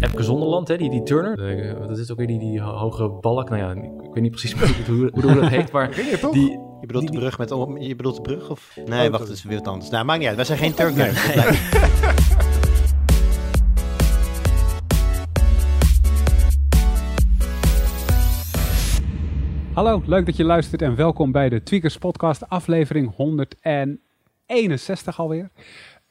Epke Zonderland, hè, die, die turner. Eh, dat is ook weer die, die ho- hoge balk. Nou ja, ik weet niet precies hoe, hoe, hoe dat heet, maar die, Je bedoelt Die- de brug met om, je bedoelt de brug of? Nee, Oh, wacht, dat is weer wat anders. Nou, maakt niet uit. Wij zijn geen Turk. Nee. Hallo, leuk dat je luistert en welkom bij de Tweakers Podcast, aflevering 161 alweer.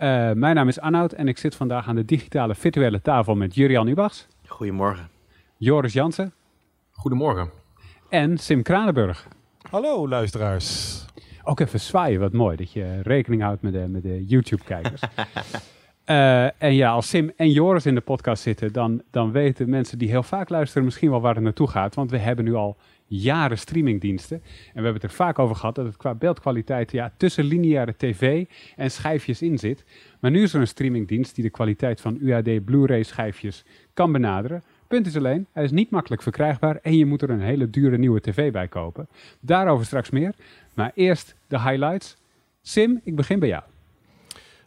Eh, mijn naam is Arnoud en ik zit vandaag aan de digitale virtuele tafel met Jurian Ubachs, Goedemorgen. Joris Jansen goedemorgen. en Sim Kranenburg. Hallo luisteraars. Ook even zwaaien, wat mooi dat je rekening houdt met de, met de YouTube-kijkers. Eh, en ja, als Sim en Joris in de podcast zitten, dan, dan weten mensen die heel vaak luisteren misschien wel waar het naartoe gaat. Want we hebben nu al jaren streamingdiensten. En we hebben het er vaak over gehad dat het qua beeldkwaliteit ja, tussen lineaire tv en schijfjes in zit. Maar nu is er een streamingdienst die de kwaliteit van UHD Blu-ray schijfjes kan benaderen. Punt is alleen, hij is niet makkelijk verkrijgbaar en je moet er een hele dure nieuwe tv bij kopen. Daarover straks meer. Maar eerst de highlights. Sim, ik begin bij jou.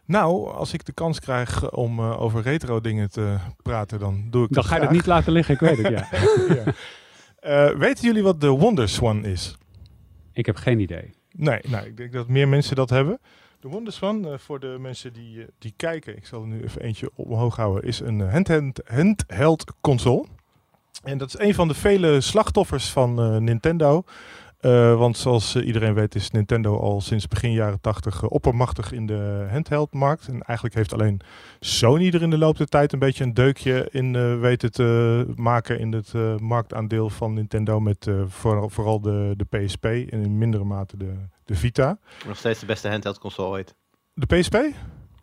Nou, als ik de kans krijg om eh, over retro dingen te praten, dan doe ik Dan dat ga je het graag. niet laten liggen, ik weet het, ja. Ja. Eh, weten jullie wat de Wonder Swan is? Ik heb geen idee. Nee, nou, ik denk dat meer mensen dat hebben. De Wonder Swan, eh, voor de mensen die, eh, die kijken, ik zal er nu even eentje omhoog houden, is een handheld, handheld console. En dat is een van de vele slachtoffers van Nintendo. Eh, want zoals eh, iedereen weet is Nintendo al sinds begin jaren 80 eh, oppermachtig in de handheldmarkt. En eigenlijk heeft alleen Sony er in de loop der tijd een beetje een deukje in weten te maken in het marktaandeel van Nintendo. Met vooral, vooral de, de PSP en in mindere mate de, de Vita. Nog steeds de beste handheld console ooit. De PSP?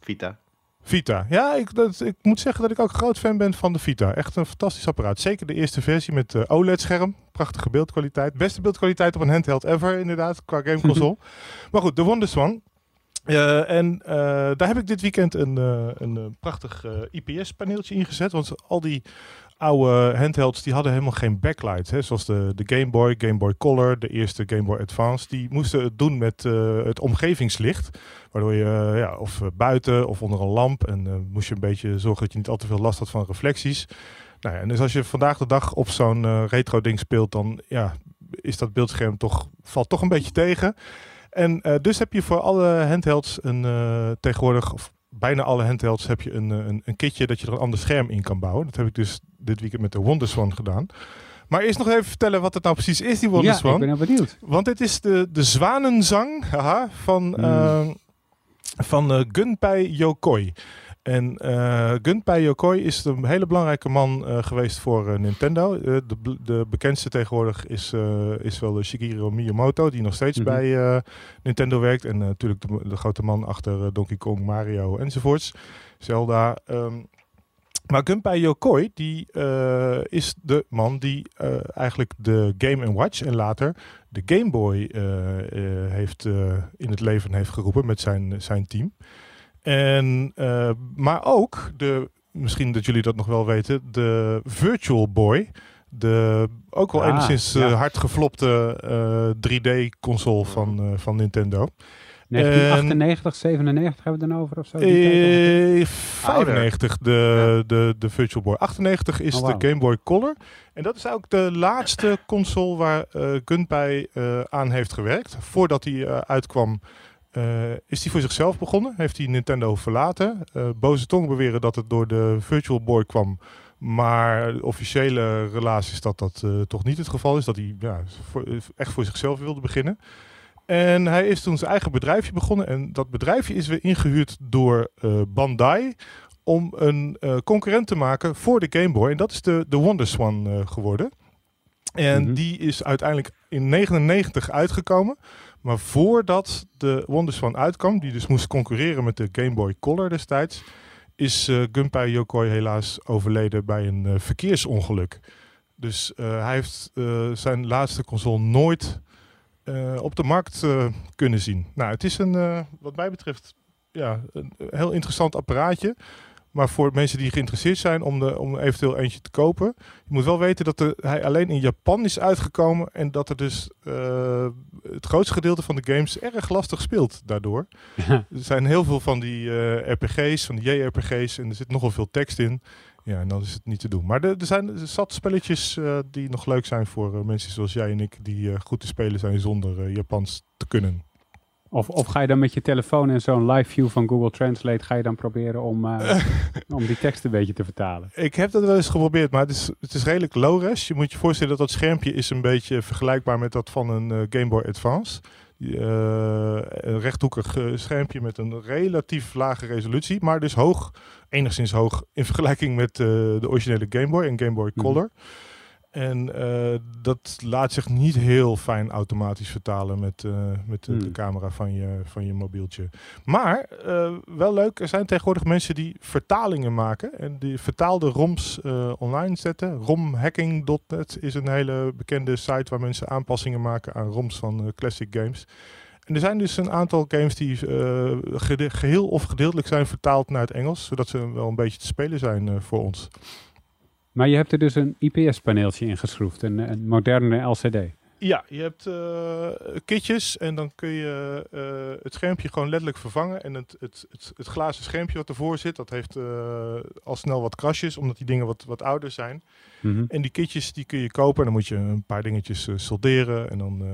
Vita. Vita. Ja, ik, dat, ik moet zeggen dat ik ook een groot fan ben van de Vita. Echt een fantastisch apparaat. Zeker de eerste versie met eh, OLED-scherm. Prachtige beeldkwaliteit. Beste beeldkwaliteit op een handheld ever, inderdaad, qua gameconsole. maar goed, de Wonderswan. Eh en eh, daar heb ik dit weekend een, een prachtig IPS-paneeltje ingezet. Want al die oude handhelds die hadden helemaal geen backlight. Hè? Zoals de, de Game Boy, Game Boy Color, de eerste Game Boy Advance. Die moesten het doen met eh, het omgevingslicht. Waardoor je eh, ja, of eh, buiten of onder een lamp. En moest je een beetje zorgen dat je niet al te veel last had van reflecties. Nou ja, en dus als je vandaag de dag op zo'n retro ding speelt, dan ja, is dat beeldscherm toch, valt toch een beetje tegen. En dus heb je voor alle handhelds een tegenwoordig, of bijna alle handhelds, heb je een, eh, een, een kitje dat je er een ander scherm in kan bouwen. Dat heb ik dus dit weekend met de Wonderswan gedaan. Maar eerst nog even vertellen wat het nou precies is, die Ja, Wonderswan. ik ben heel benieuwd. Want dit is de, de zwanenzang haha, van, Hmm. eh, van eh, Gunpei Yokoi. En eh Gunpei Yokoi is een hele belangrijke man eh, geweest voor eh, Nintendo. De, de bekendste tegenwoordig is, is wel Shigeru Miyamoto, die nog steeds Mhm. bij Nintendo werkt. En natuurlijk de, de grote man achter Donkey Kong, Mario enzovoorts. Zelda. ehm. maar Gunpei Yokoi, die is de man die eigenlijk de Game Watch en later de Game Boy heeft, in het leven heeft geroepen met zijn, zijn team. En, eh, maar ook, de, misschien dat jullie dat nog wel weten, de Virtual Boy. De ook wel Ah, enigszins ja. eh, hard geflopte eh, 3D-console van, eh, van Nintendo. 1998, 97 hebben we het dan over of zo? Eh 95 de, de, de Virtual Boy. 98 is Oh, de Game Boy Color. En dat is ook de laatste console waar Gunpei eh, aan heeft gewerkt. Voordat hij uitkwam eh, is hij voor zichzelf begonnen. Heeft hij Nintendo verlaten. Eh, boze tongen beweren dat het door de Virtual Boy kwam. Maar de officiële relatie is dat dat eh, toch niet het geval is. Dat hij ja, voor- echt voor zichzelf wilde beginnen. En hij is toen zijn eigen bedrijfje begonnen. En dat bedrijfje is weer ingehuurd door Bandai. Om een concurrent te maken voor de Game Boy. En dat is de, de Wonderswan geworden. En Mhm. die is uiteindelijk in 99 uitgekomen. Maar voordat de Wonderswan uitkwam, die dus moest concurreren met de Game Boy Color destijds, is eh Gunpei Yokoi helaas overleden bij een eh, verkeersongeluk. Dus eh, hij heeft zijn laatste console nooit op de markt kunnen zien. Nou, het is een, wat mij betreft, ja, een heel interessant apparaatje. Maar voor mensen die geïnteresseerd zijn om, de, om eventueel eentje te kopen. Je moet wel weten dat er, hij alleen in Japan is uitgekomen. En dat er dus eh, het grootste gedeelte van de games erg lastig speelt daardoor. Er zijn heel veel van die eh, RPG's, van die JRPG's. En er zit nogal veel tekst in. Ja, en dan is het niet te doen. Maar er, er zijn zat spelletjes eh, die nog leuk zijn voor mensen zoals jij en ik, die goed te spelen zijn zonder Japans te kunnen. Of, of ga je dan met je telefoon en zo'n live view van Google Translate, ga je dan proberen om, eh, om die tekst een beetje te vertalen? Ik heb dat wel eens geprobeerd, maar het is, het is redelijk low-res. Je moet je voorstellen dat dat schermpje is een beetje vergelijkbaar met dat van een eh, Game Boy Advance. Eh, een rechthoekig schermpje met een relatief lage resolutie, maar dus hoog, enigszins hoog in vergelijking met de originele Game Boy en Game Boy Mhm. Color. En eh, dat laat zich niet heel fijn automatisch vertalen met, eh, met de, de Hmm. camera van je, van je mobieltje. Maar eh, wel leuk, er zijn tegenwoordig mensen die vertalingen maken en die vertaalde ROMs eh, online zetten. Romhacking.net is een hele bekende site waar mensen aanpassingen maken aan ROMs van eh, classic games. En er zijn dus een aantal games die eh, geheel of gedeeltelijk zijn vertaald naar het Engels, zodat ze wel een beetje te spelen zijn eh, voor ons. Maar je hebt er dus een IPS-paneeltje in geschroefd, een, een moderne LCD. Ja, je hebt eh, kitjes en dan kun je eh, het schermpje gewoon letterlijk vervangen. En het, het, het, het glazen schermpje wat ervoor zit, dat heeft eh, al snel wat krasjes, omdat die dingen wat, wat ouder zijn. Mhm. En die kitjes die kun je kopen en dan moet je een paar dingetjes solderen en dan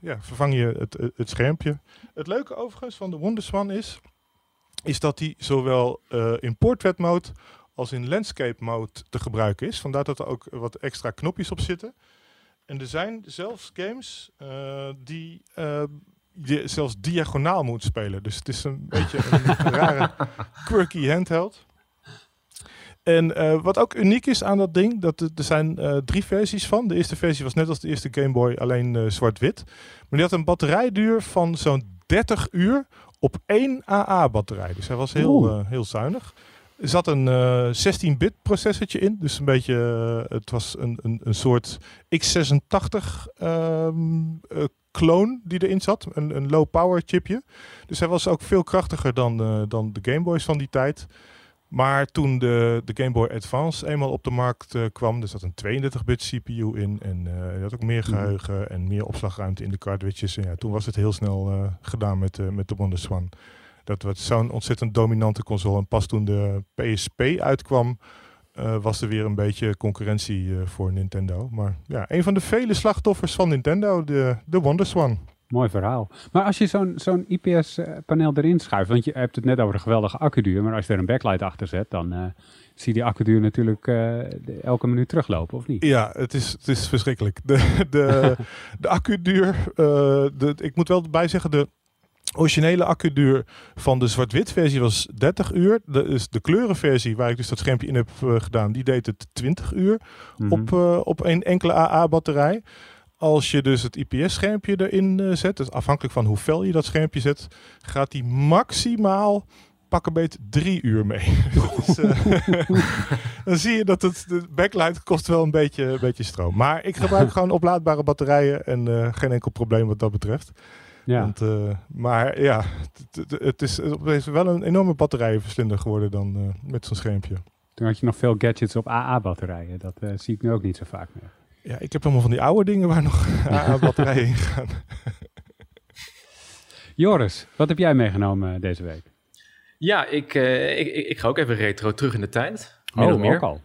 ja, vervang je het, het, schermpje. Het leuke overigens van de Wonderswan is, is dat die zowel in portrait mode als in landscape mode te gebruiken is. Vandaar dat er ook wat extra knopjes op zitten. En er zijn zelfs games eh, die eh, je zelfs diagonaal moet spelen. Dus het is een beetje een rare quirky handheld. En eh, wat ook uniek is aan dat ding, dat er, er zijn eh, drie versies van. De eerste versie was net als de eerste Game Boy, alleen eh, zwart-wit. Maar die had een batterijduur van zo'n 30 uur op één AA-batterij. Dus hij was heel, eh, heel zuinig. Er zat een eh, 16-bit processortje in. Dus een beetje, eh, het was een, een, een soort x86 ehm eh, clone die erin zat. Een, een low-power chipje. Dus hij was ook veel krachtiger dan, eh, dan de Game Boys van die tijd. Maar toen de, de Game Boy Advance eenmaal op de markt eh, kwam, er zat een 32-bit CPU in en eh hij had ook meer Mhm. geheugen en meer opslagruimte in de cartridges. En ja, toen was het heel snel eh, gedaan met, eh, met de WonderSwan. Dat was zo'n ontzettend dominante console. En pas toen de PSP uitkwam, eh, was er weer een beetje concurrentie eh, voor Nintendo. Maar ja, een van de vele slachtoffers van Nintendo, de, de WonderSwan. Mooi verhaal. Maar als je zo'n zo'n IPS-paneel erin schuift, want je hebt het net over de geweldige accuduur, maar als je er een backlight achter zet, dan eh, zie je die accuduur natuurlijk eh, de- elke minuut teruglopen, of niet? Ja, het is, het is verschrikkelijk. De, de, de accuduur, eh, de, ik moet wel erbij zeggen, de originele accuduur van de zwart-wit versie was 30 uur. De, de kleurenversie, waar ik dus dat schermpje in heb eh, gedaan, die deed het 20 uur Mhm. op, eh, op een enkele AA-batterij. Als je dus het IPS-schermpje erin eh, zet, dus afhankelijk van hoe fel je dat schermpje zet, gaat die maximaal pakken beet drie uur mee. Dus, dan zie je dat het de backlight kost wel een beetje, een beetje stroom. Maar ik gebruik gewoon oplaadbare batterijen en geen enkel probleem wat dat betreft. Ja. Want, eh, maar ja, het- is, het is wel een enorme batterijenverslinder geworden dan eh, met zo'n schermpje. Toen had je nog veel gadgets op AA-batterijen. Dat eh, zie ik nu ook niet zo vaak meer. Ja, ik heb allemaal van die oude dingen waar nog AA-batterijen in gaan. Joris, wat heb jij meegenomen deze week? Ja, ik, eh, ik, ik, ik ga ook even retro terug in de tijd. Meer of meer. Oh, ook al.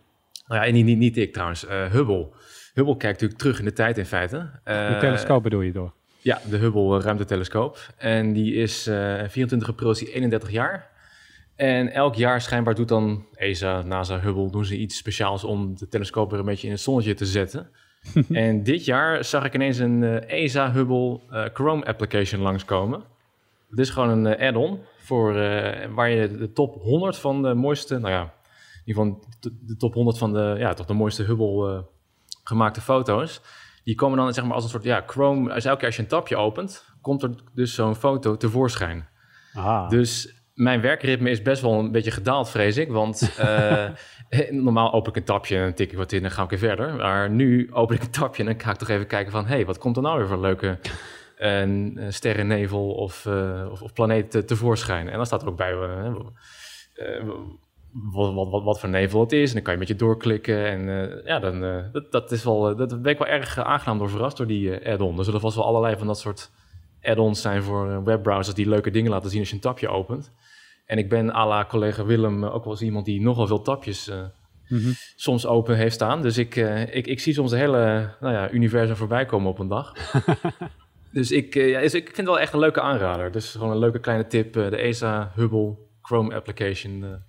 Nou ja, niet, niet, niet ik trouwens. eh, Hubble. Hubble kijkt natuurlijk terug in de tijd in feite. De telescoop bedoel je door. Ja, de Hubble eh, ruimtetelescoop. En die is eh 24 april is die 31 jaar. En elk jaar schijnbaar doet dan ESA, NASA, Hubble, doen ze iets speciaals om de telescoop weer een beetje in het zonnetje te zetten. en dit jaar zag ik ineens een eh, ESA Hubble eh, Chrome application langskomen. Het is gewoon een eh, add-on voor eh, waar je de top 100 van de mooiste, nou ja, in ieder geval de, top 100 van de, ja, toch de mooiste Hubble eh, gemaakte foto's. Die komen dan zeg maar als een soort, ja, Chrome, als elke keer als je een tabje opent, komt er dus zo'n foto tevoorschijn. Ah, Dus mijn werkritme is best wel een beetje gedaald, vrees ik. Want eh, normaal open ik een tapje en tik ik wat in en dan ga ik weer verder. Maar nu open ik een tapje en dan ga ik toch even kijken van... hé, hey, wat komt er nou weer voor een leuke eh, een sterrennevel of, eh, of, of planeet te- tevoorschijn? En dan staat er ook bij eh, eh, wat, wat, wat, wat voor nevel het is. En dan kan je een beetje doorklikken. En eh, ja, dan, eh, dat, dat, is wel, eh, dat ben ik wel erg aangenaam door verrast door die add-on. Er was wel allerlei van dat soort add-ons zijn voor webbrowsers die leuke dingen laten zien als je een tapje opent. En ik ben à la collega Willem ook wel eens iemand die nogal veel tapjes Mhm. soms open heeft staan. Dus ik, ik, ik zie soms het hele nou ja, universum voorbij komen op een dag. dus ik, ja, dus ik vind het wel echt een leuke aanrader. Dus gewoon een leuke kleine tip. de ESA Hubble Chrome application.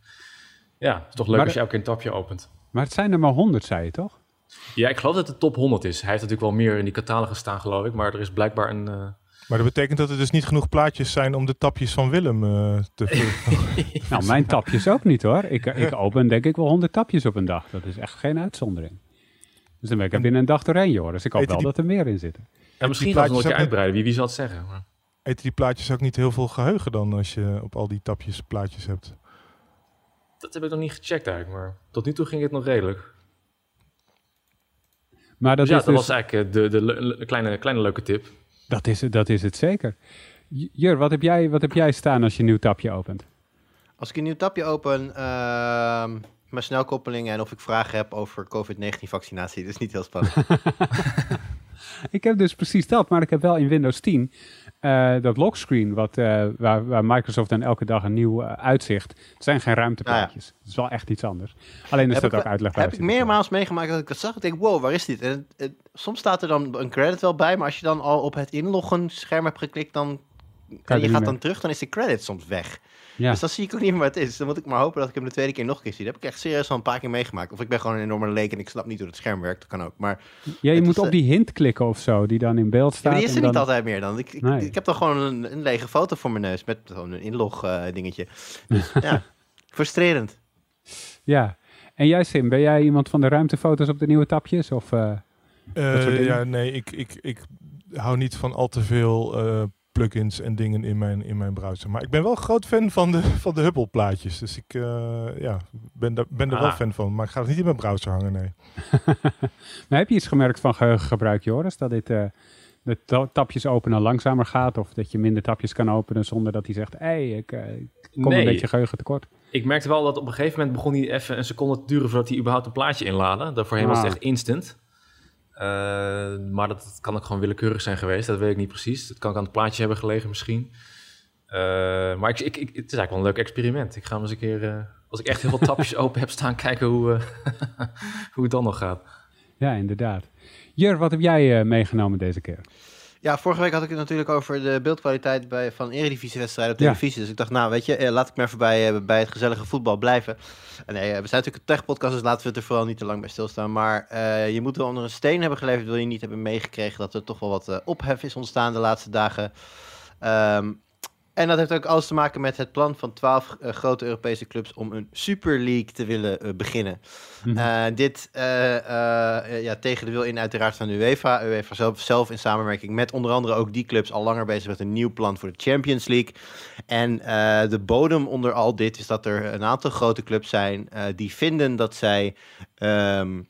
Ja, het is toch leuk Maar als je elke keer een tapje opent. Maar het zijn er maar 100, zei je toch? Ja, ik geloof dat het de top 100 is. Hij heeft natuurlijk wel meer in die catalogus staan, geloof ik. Maar er is blijkbaar een... eh, Maar dat betekent dat er dus niet genoeg plaatjes zijn om de tapjes van Willem eh, te vullen. Nou, mijn tapjes ook niet hoor. Ik, ik open denk ik wel 100 tapjes op een dag. Dat is echt geen uitzondering. Dus dan ben ik er binnen een dag doorheen, joh. Dus ik hoop wel die- dat er meer in zitten. ja, misschien gaan we nog plaatjes een keer uitbreiden. Wie, wie zal het zeggen? Maar... Eten die plaatjes ook niet heel veel geheugen dan als je op al die tapjes plaatjes hebt? Dat heb ik nog niet gecheckt eigenlijk. Maar tot nu toe ging het nog redelijk. Maar dat Dus ja, is dat dus, was eigenlijk eh, de, de, le- le- kleine, kleine leuke tip. dat is, het- dat is het zeker. Jur, wat heb, jij, wat heb jij staan als je een nieuw tapje opent? Als ik een nieuw tapje open, ehm, mijn snelkoppeling en of ik vragen heb over COVID-19 vaccinatie. Dat is niet heel spannend. Ik heb dus precies dat, maar ik heb wel in Windows 10 eh, dat lockscreen, wat, eh, waar, waar Microsoft dan elke dag een nieuw eh, uitzicht. Het zijn geen ruimteplaatjes. Het is wel echt iets anders. Alleen heb staat ik, ook uitleg bij. heb ik meermaals meegemaakt dat ik dat zag. Ik denk, wow, waar is dit? En het- het- soms staat er dan een credit wel bij, maar als je dan al op het inloggen scherm hebt geklikt, dan en je gaat dan terug, dan is de credit soms weg. Ja. Dus dan zie ik ook niet meer wat het is. Dan moet ik maar hopen dat ik hem de tweede keer nog een keer zie. Dat heb ik echt serieus al een paar keer meegemaakt. Of ik ben gewoon een enorme leek en ik snap niet hoe het scherm werkt. Dat kan ook. Maar, Ja, je moet is, op die hint klikken of zo, die dan in beeld ja, staat. maar die is er niet dan- altijd meer dan. Ik, ik, Nee. ik heb dan gewoon een, een lege foto voor mijn neus met gewoon een inlog eh, dingetje. Dus ja, frustrerend. Ja. En jij, Sim, ben jij iemand van de ruimtefoto's op de nieuwe tapjes? Of, eh, Eh, ja, nee, ik, ik, ik hou niet van al te veel eh, plugins en dingen in mijn, in mijn browser. Maar ik ben wel een groot fan van de, van de Hubble plaatjes. Dus ik eh, ja, ben, daar, ben er wel Ah. fan van. Maar ik ga het niet in mijn browser hangen, nee. maar heb je iets gemerkt van geheugengebruik, Joris? Dat dit eh, de ta- tapjes openen langzamer gaat? Of dat je minder tapjes kan openen zonder dat hij zegt... hé, hey, ik, eh, ik kom een Nee. beetje geheugen tekort. Ik merkte wel dat op een gegeven moment begon hij even een seconde te duren voordat hij überhaupt een plaatje inladen. Daarvoorheen was het Ah. echt instant. Eh, maar dat, kan ook gewoon willekeurig zijn geweest, dat weet ik niet precies. Het kan aan het plaatje hebben gelegen misschien. Eh, maar ik, ik, ik, het is eigenlijk wel een leuk experiment. Ik ga hem eens een keer, eh, als ik echt heel veel tapjes open heb staan, kijken hoe, hoe het dan nog gaat. Ja, inderdaad. Jur, wat heb jij meegenomen deze keer? Ja, vorige week had ik het natuurlijk over de beeldkwaliteit bij, van eredivisiewedstrijden op Ja. televisie. Dus ik dacht, nou weet je, eh, laat ik maar even bij, eh, bij het gezellige voetbal blijven. En nee, eh, we zijn natuurlijk een tech-podcast, dus laten we het er vooral niet te lang bij stilstaan. Maar je moet wel onder een steen hebben geleefd, wil je niet hebben meegekregen dat er toch wel wat ophef is ontstaan de laatste dagen. Ehm, en dat heeft ook alles te maken met het plan van twaalf eh, grote Europese clubs om een Super League te willen eh, beginnen. Mhm. Eh, dit ja, tegen de wil in uiteraard van de UEFA. UEFA zelf, zelf in samenwerking met onder andere ook die clubs al langer bezig met een nieuw plan voor de Champions League. En de bodem onder al dit is dat er een aantal grote clubs zijn die vinden dat zij ehm,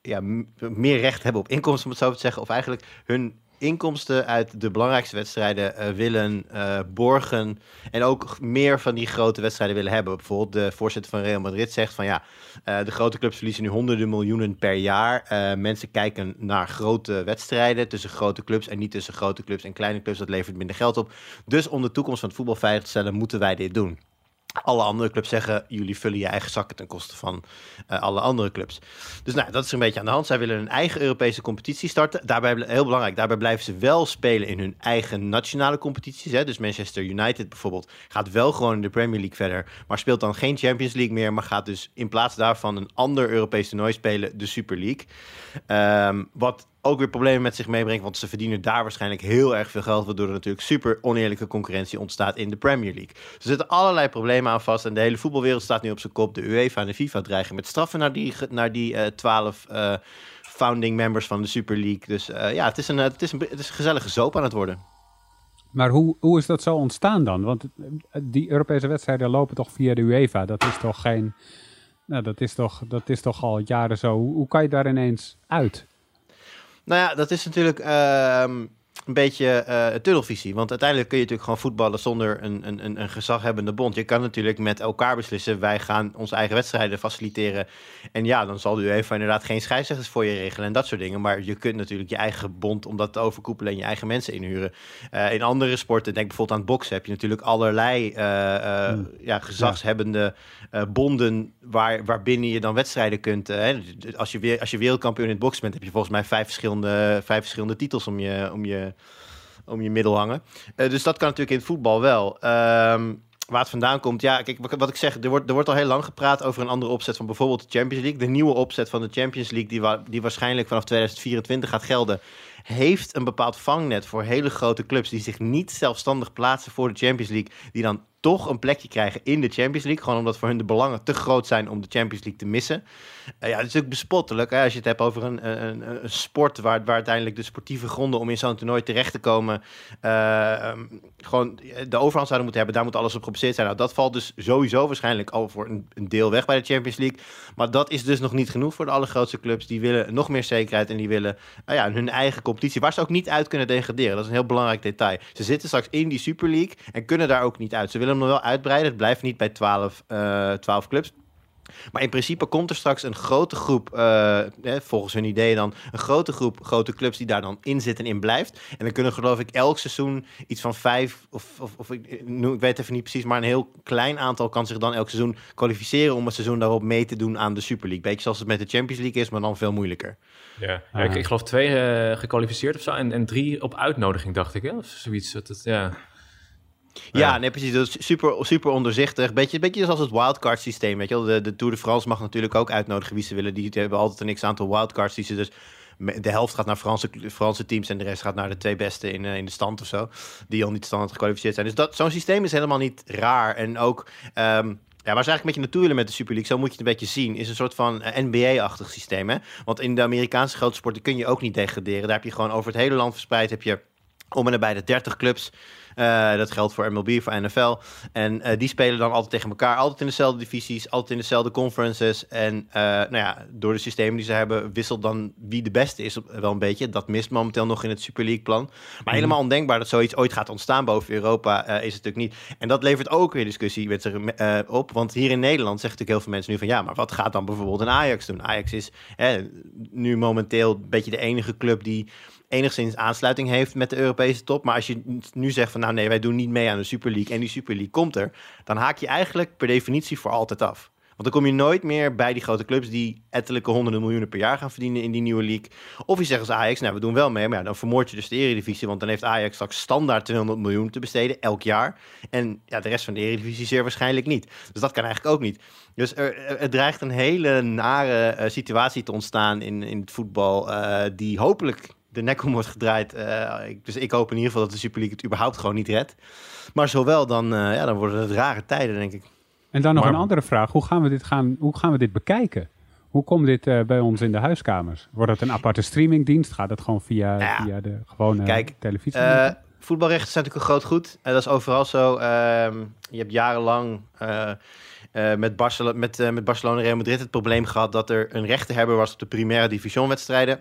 ja, meer recht hebben op inkomsten, om het zo te zeggen. Of eigenlijk hun inkomsten uit de belangrijkste wedstrijden eh, willen eh, borgen. En ook meer van die grote wedstrijden willen hebben. Bijvoorbeeld de voorzitter van Real Madrid zegt van ja, eh, de grote clubs verliezen nu honderden miljoenen per jaar. Mensen kijken naar grote wedstrijden tussen grote clubs en niet tussen grote clubs en kleine clubs. Dat levert minder geld op. Dus om de toekomst van het voetbal veilig te stellen, moeten wij dit doen. Alle andere clubs zeggen, jullie vullen je eigen zakken ten koste van eh, alle andere clubs. Dus nou, dat is een beetje aan de hand. Zij willen een eigen Europese competitie starten. Daarbij, heel belangrijk, daarbij blijven ze wel spelen in hun eigen nationale competities. Hè? Dus Manchester United bijvoorbeeld gaat wel gewoon in de Premier League verder. Maar speelt dan geen Champions League meer. Maar gaat dus in plaats daarvan een ander Europees toernooi spelen, de Super League. Ehm, wat ook weer problemen met zich meebrengt, want ze verdienen daar waarschijnlijk heel erg veel geld, waardoor er natuurlijk super oneerlijke concurrentie ontstaat in de Premier League. Er zitten allerlei problemen aan vast en de hele voetbalwereld staat nu op zijn kop. De UEFA en de FIFA dreigen met straffen naar die, naar die eh, twaalf eh, founding members van de Super League. Dus eh, ja, het is, een, het, is een, het is een gezellige zoop aan het worden. Maar hoe, hoe is dat zo ontstaan dan? Want die Europese wedstrijden lopen toch via de UEFA? Dat is toch geen... Nou, dat is toch, dat is toch al jaren zo. Hoe kan je daar ineens uit? Nou ja, dat is natuurlijk. ehm, een beetje eh tunnelvisie. Want uiteindelijk kun je natuurlijk gewoon voetballen zonder een, een, een, gezaghebbende bond. Je kan natuurlijk met elkaar beslissen, wij gaan onze eigen wedstrijden faciliteren. En ja, dan zal de UEFA inderdaad geen scheidsrechters voor je regelen en dat soort dingen. Maar je kunt natuurlijk je eigen bond om dat te overkoepelen en je eigen mensen inhuren. Eh, in andere sporten, denk bijvoorbeeld aan het boksen, heb je natuurlijk allerlei Hmm. ja, gezagshebbende bonden waar, waarbinnen je dan wedstrijden kunt. hè. Als, je weer, als je wereldkampioen in het boksen bent, heb je volgens mij vijf verschillende, vijf verschillende titels om je, om je, om je middel hangen. Eh, dus dat kan natuurlijk in het voetbal wel. Ehm, waar het vandaan komt, ja, kijk, wat- ik zeg, er wordt, er wordt al heel lang gepraat over een andere opzet van bijvoorbeeld de Champions League. De nieuwe opzet van de Champions League, die, die waarschijnlijk vanaf 2024 gaat gelden, heeft een bepaald vangnet voor hele grote clubs die zich niet zelfstandig plaatsen voor de Champions League, die dan toch een plekje krijgen in de Champions League. Gewoon omdat voor hun de belangen te groot zijn om de Champions League te missen. Eh, ja, het is natuurlijk bespottelijk als je het hebt over een, een, een- sport waar, waar uiteindelijk de sportieve gronden om in zo'n toernooi terecht te komen, eh, ehm, gewoon de overhand zouden moeten hebben. Daar moet alles op gebaseerd zijn. Nou, dat valt dus sowieso waarschijnlijk al voor een, deel weg bij de Champions League. Maar dat is dus nog niet genoeg voor de allergrootste clubs. Die willen nog meer zekerheid en die willen nou ja, hun eigen competitie, waar ze ook niet uit kunnen degraderen. Dat is een heel belangrijk detail. Ze zitten straks in die Super League en kunnen daar ook niet uit. Ze willen hem nog wel uitbreiden. Het blijft niet bij 12, eh 12 clubs. Maar in principe komt er straks een grote groep, eh, hè, volgens hun ideeën dan, een grote groep grote clubs die daar dan in zitten en in blijft. En dan kunnen geloof ik elk seizoen iets van vijf, of, of, of ik, weet even niet precies, maar een heel klein aantal kan zich dan elk seizoen kwalificeren om het seizoen daarop mee te doen aan de Super League. Beetje zoals het met de Champions League is, maar dan veel moeilijker. Ja, ja ik, ik geloof twee eh, gekwalificeerd of zo en, en drie op uitnodiging, dacht ik. Hè? Of zoiets. Dat, het- ja. Ja, nee, precies. Dat is super, super onderzichtig. Beetje, beetje zoals het wildcard systeem, weet je wel. De, de Tour de France mag natuurlijk ook uitnodigen wie ze willen. Die hebben altijd een x-aantal wildcards die ze dus... De helft gaat naar Franse, Franse teams en de rest gaat naar de twee beste in, eh, in de stand of zo. Die al niet standaard gekwalificeerd zijn. Dus dat, zo'n systeem is helemaal niet raar. En ook... ehm, ja, waar ze eigenlijk met je naartoe willen met de Super League, zo moet je het een beetje zien, is een soort van eh, NBA-achtig systeem. Hè? Want in de Amerikaanse grote sporten kun je ook niet degraderen. Daar heb je gewoon over het hele land verspreid, heb je om en nabij de 30 clubs. Eh, dat geldt voor MLB, voor NFL. En eh, die spelen dan altijd tegen elkaar. Altijd in dezelfde divisies, altijd in dezelfde conferences. En eh, nou ja, door de systemen die ze hebben, wisselt dan wie de beste is wel een beetje. Dat mist momenteel nog in het Super League plan. Maar helemaal ondenkbaar dat zoiets ooit gaat ontstaan boven Europa is het natuurlijk niet. En dat levert ook weer discussie met zich, op. Want hier in Nederland zeggen natuurlijk heel veel mensen nu van... ja, maar wat gaat dan bijvoorbeeld een Ajax doen? Ajax is hè, nu momenteel een beetje de enige club die enigszins aansluiting heeft met de Europese top. Maar als je nu zegt van nou nee, wij doen niet mee aan de Super League en die Super League komt er, dan haak je eigenlijk per definitie voor altijd af. Want dan kom je nooit meer bij die grote clubs die ettelijke honderden miljoenen per jaar gaan verdienen in die nieuwe league. Of je zegt als Ajax, nou we doen wel mee, maar ja, dan vermoord je dus de eredivisie. Want dan heeft Ajax straks standaard 200 miljoen te besteden elk jaar. En ja, de rest van de eredivisie zeer waarschijnlijk niet. Dus dat kan eigenlijk ook niet. Dus er, dreigt een hele nare eh, situatie te ontstaan in, in het voetbal, eh, die hopelijk de nek om wordt gedraaid. Eh, ik, dus ik hoop in ieder geval dat de Super League het überhaupt gewoon niet redt. Maar zowel dan, eh, ja, dan worden het rare tijden, denk ik. En dan nog Maar- een andere vraag. Hoe gaan we dit, gaan, hoe gaan we dit bekijken? Hoe komt dit eh, bij ons in de huiskamers? Wordt het een aparte streamingdienst? Gaat het gewoon via, Ja. via de gewone Kijk, televisie? Eh, voetbalrechten zijn natuurlijk een groot goed. Eh, dat is overal zo. Ehm, je hebt jarenlang eh, eh, met, Barcelo met, eh, met Barcelona en Real Madrid het probleem gehad dat er een rechtenhebber was op de primaire division wedstrijden.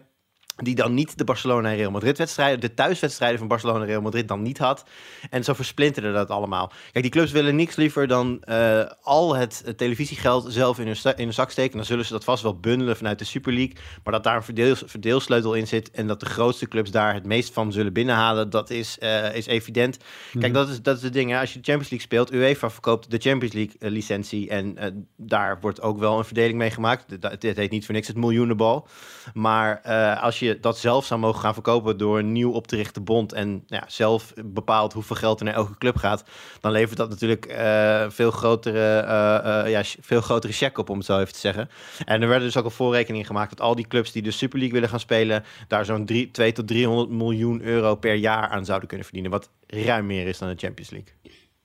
Die dan niet de Barcelona en Real Madrid wedstrijden, de thuiswedstrijden van Barcelona en Real Madrid dan niet had. En zo versplinterde dat allemaal. Kijk, die clubs willen niks liever dan eh, al het televisiegeld zelf in hun, in hun zak steken. Dan zullen ze dat vast wel bundelen vanuit de Super League. Maar dat daar een verdeel, verdeelsleutel in zit en dat de grootste clubs daar het meest van zullen binnenhalen, dat is, eh, is evident. Kijk, dat is, dat is het ding. Hè. Als je de Champions League speelt, UEFA verkoopt de Champions League eh, licentie. En daar wordt ook wel een verdeling mee gemaakt. Dat- Dit heet niet voor niks het miljoenenbal. Maar als je dat zelf zou mogen gaan verkopen door een nieuw op te richten bond. En ja, zelf bepaalt hoeveel geld er naar elke club gaat. Dan levert dat natuurlijk eh, veel, grotere, eh, eh, ja, veel grotere check op, om het zo even te zeggen. En er werden dus ook al voorrekeningen gemaakt dat al die clubs die de Super League willen gaan spelen. daar zo'n 2 tot 300 miljoen euro per jaar aan zouden kunnen verdienen. Wat ruim meer is dan de Champions League.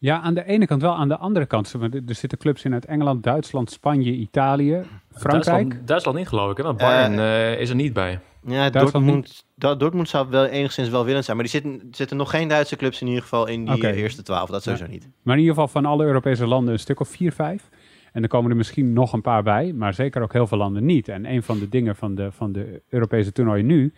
Ja, aan de ene kant wel. Aan de andere kant, er zitten clubs in uit Engeland, Duitsland, Spanje, Italië, Frankrijk. Duitsland, Duitsland niet, geloof ik. Hè? Want Bayern eh, is er niet bij. Ja, Dortmund, Do- Dortmund zou wel enigszins welwillend zijn. Maar die zitten, zitten nog geen Duitse clubs in ieder geval in die eerste twaalf. Dat sowieso niet. Maar in ieder geval van alle Europese landen een stuk of vier, vijf. En er komen er misschien nog een paar bij, maar zeker ook heel veel landen niet. En een van de dingen van de, van de Europese toernooien nu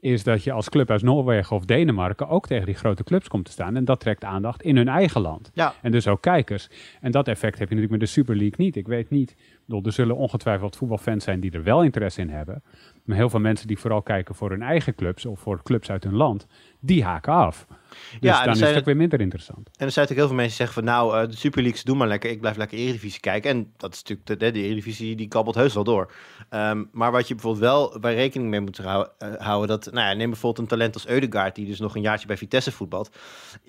is dat je als club uit Noorwegen of Denemarken ook tegen die grote clubs komt te staan. En dat trekt aandacht in hun eigen land. Ja. En dus ook kijkers. En dat effect heb je natuurlijk met de Super League niet. Ik weet niet, bedoel, er zullen ongetwijfeld voetbalfans zijn die er wel interesse in hebben. Maar heel veel mensen die vooral kijken voor hun eigen clubs of voor clubs uit hun land, die haken af. Dus Ja, dan is het ook weer minder interessant. En er zijn natuurlijk heel veel mensen die zeggen van nou, eh, de Super Leagues doen maar lekker. Ik blijf lekker Eredivisie kijken. En dat is natuurlijk, de, de Eredivisie die kabbelt heus wel door. Ehm, maar wat je bijvoorbeeld wel bij rekening mee moet hou- eh, houden, dat, nou ja, neem bijvoorbeeld een talent als Eudegaard, die dus nog een jaartje bij Vitesse voetbalt.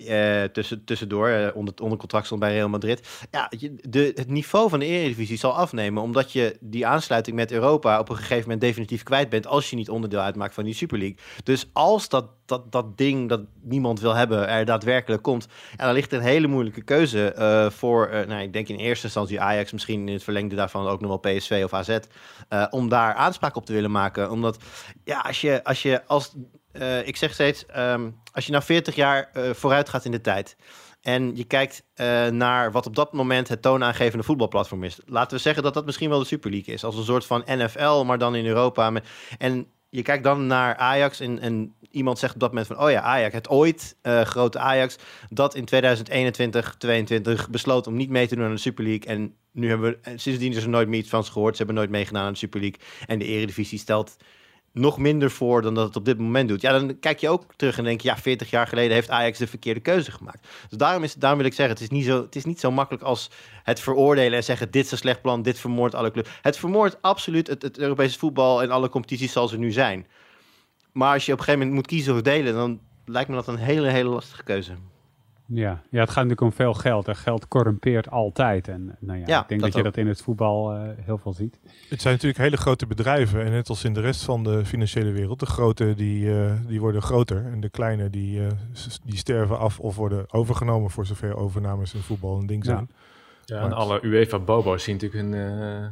eh, tussen, tussendoor, onder, onder contract stond bij Real Madrid. Ja, de, het niveau van de Eredivisie zal afnemen, omdat je die aansluiting met Europa op een gegeven moment definitief kwijt bent, als je niet onderdeel uitmaakt van die Super League. Dus als dat, dat, dat dat niemand wil hebben er daadwerkelijk komt, en dan ligt een hele moeilijke keuze eh, voor, eh, nou, ik denk in eerste instantie Ajax, misschien in het verlengde daarvan ook nog wel PSV of AZ, eh, om daar aanspraak op te willen maken. Omdat, ja, als je als, je als ik zeg steeds, ehm, als je nou 40 jaar vooruit gaat in de tijd. En je kijkt naar wat op dat moment het toonaangevende voetbalplatform is. Laten we zeggen dat dat misschien wel de Super League is. Als een soort van NFL, maar dan in Europa. En je kijkt dan naar Ajax en, en iemand zegt op dat moment van... oh ja, Ajax, het ooit eh, grote Ajax... dat in 2021, 22 besloot om niet mee te doen aan de Super League. En nu hebben we en sindsdien is er nooit meer iets van gehoord. Ze hebben nooit meegedaan aan de Super League. En de Eredivisie stelt nog minder voor dan dat het op dit moment doet. Ja, dan kijk je ook terug en denk je... ja, 40 jaar geleden heeft Ajax de verkeerde keuze gemaakt. Dus daarom, is, daarom wil ik zeggen, het is, niet zo, het is niet zo makkelijk als het veroordelen... en zeggen, dit is een slecht plan, dit vermoordt alle clubs. Het vermoordt absoluut het, het Europese voetbal... en alle competities zoals ze nu zijn. Maar als je op een gegeven moment moet kiezen of delen... dan lijkt me dat een hele, hele lastige keuze. Ja. ja, het gaat natuurlijk om veel geld. En geld corrumpeert altijd. En nou ja, Ja, ik denk dat dat, je ook. dat in het voetbal eh, heel veel ziet. Het zijn natuurlijk hele grote bedrijven. En net als in de rest van de financiële wereld. De grote die, eh, die worden groter. En de kleine die, eh, die sterven af of worden overgenomen. Voor zover overnames in voetbal een ding zijn. Ja, en alle UEFA-bobo's zien natuurlijk hun eh,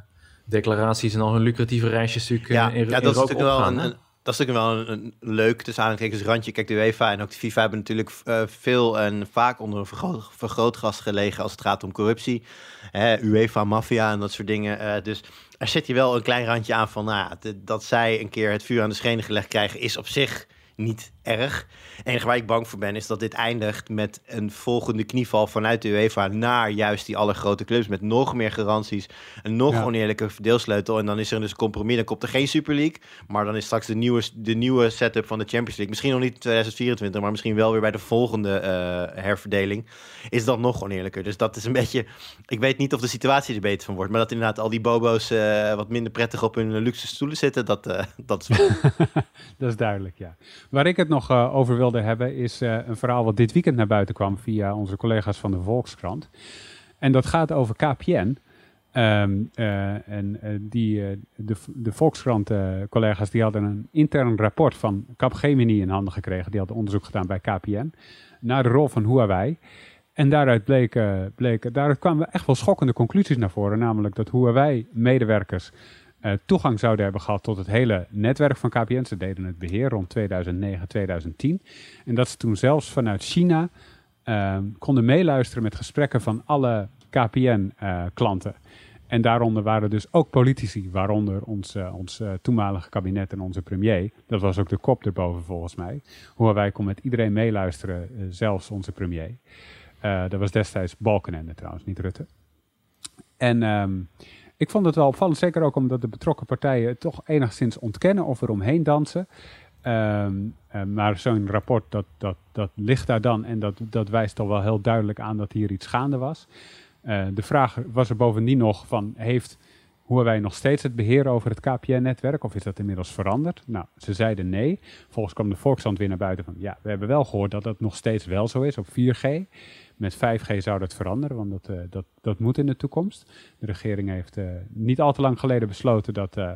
declaraties en al hun lucratieve reisjes natuurlijk Ja, in, ja in dat is natuurlijk wel een- dat is natuurlijk wel een, een leuk, tussen randje. Kijk, de UEFA en ook de FIFA hebben natuurlijk eh, veel en vaak onder een vergroot, vergrootglas gelegen als het gaat om corruptie. Hè, UEFA-maffia en dat soort dingen. Eh, dus er zit hier wel een klein randje aan van, nou, dat zij een keer het vuur aan de schenen gelegd krijgen, is op zich niet erg. Enige waar ik bang voor ben, is dat dit eindigt met een volgende knieval vanuit de UEFA naar juist die allergrote clubs met nog meer garanties, een nog Ja. oneerlijke verdeelsleutel. En dan is er dus een compromis, dan komt er geen Super League, maar dan is straks de nieuwe, de nieuwe setup van de Champions League, misschien nog niet in 2024, maar misschien wel weer bij de volgende eh, herverdeling, is dat nog oneerlijker. Dus dat is een beetje, ik weet niet of de situatie er beter van wordt, maar dat inderdaad al die bobo's eh, wat minder prettig op hun luxe stoelen zitten, dat, eh, dat is Dat is duidelijk, ja. Waar ik het nog eh, over wilde hebben is eh, een verhaal wat dit weekend naar buiten kwam via onze collega's van de Volkskrant. En dat gaat over KPN. Ehm, eh, en die, de, de Volkskrant-collega's die hadden een intern rapport van Capgemini in handen gekregen. Die hadden onderzoek gedaan bij KPN naar de rol van Huawei. En daaruit, bleken, bleken, daaruit kwamen echt wel schokkende conclusies naar voren. Namelijk dat Huawei-medewerkers eh, toegang zouden hebben gehad tot het hele netwerk van KPN. Ze deden het beheer rond 2009, 2010. En dat ze toen zelfs vanuit China eh, konden meeluisteren met gesprekken van alle KPN-klanten. en daaronder waren dus ook politici, waaronder ons, eh, ons eh, toenmalige kabinet en onze premier. Dat was ook de kop erboven volgens mij. Huawei kon met iedereen meeluisteren, eh, zelfs onze premier. Eh, dat was destijds Balkenende trouwens, niet Rutte. En ehm, ik vond het wel opvallend, zeker ook omdat de betrokken partijen het toch enigszins ontkennen of eromheen dansen. Ehm, eh, maar zo'n rapport, dat, dat, dat ligt daar dan en dat, dat wijst al wel heel duidelijk aan dat hier iets gaande was. Eh, de vraag was er bovendien nog van, heeft Huawei nog steeds het beheer over het KPN-netwerk of is dat inmiddels veranderd? Nou, ze zeiden nee. Volgens kwam de Volkskrant weer naar buiten van, ja, we hebben wel gehoord dat dat nog steeds wel zo is op 4G. Met 5G zou dat veranderen, want dat, eh, dat, dat moet in de toekomst. De regering heeft eh, niet al te lang geleden besloten dat, eh,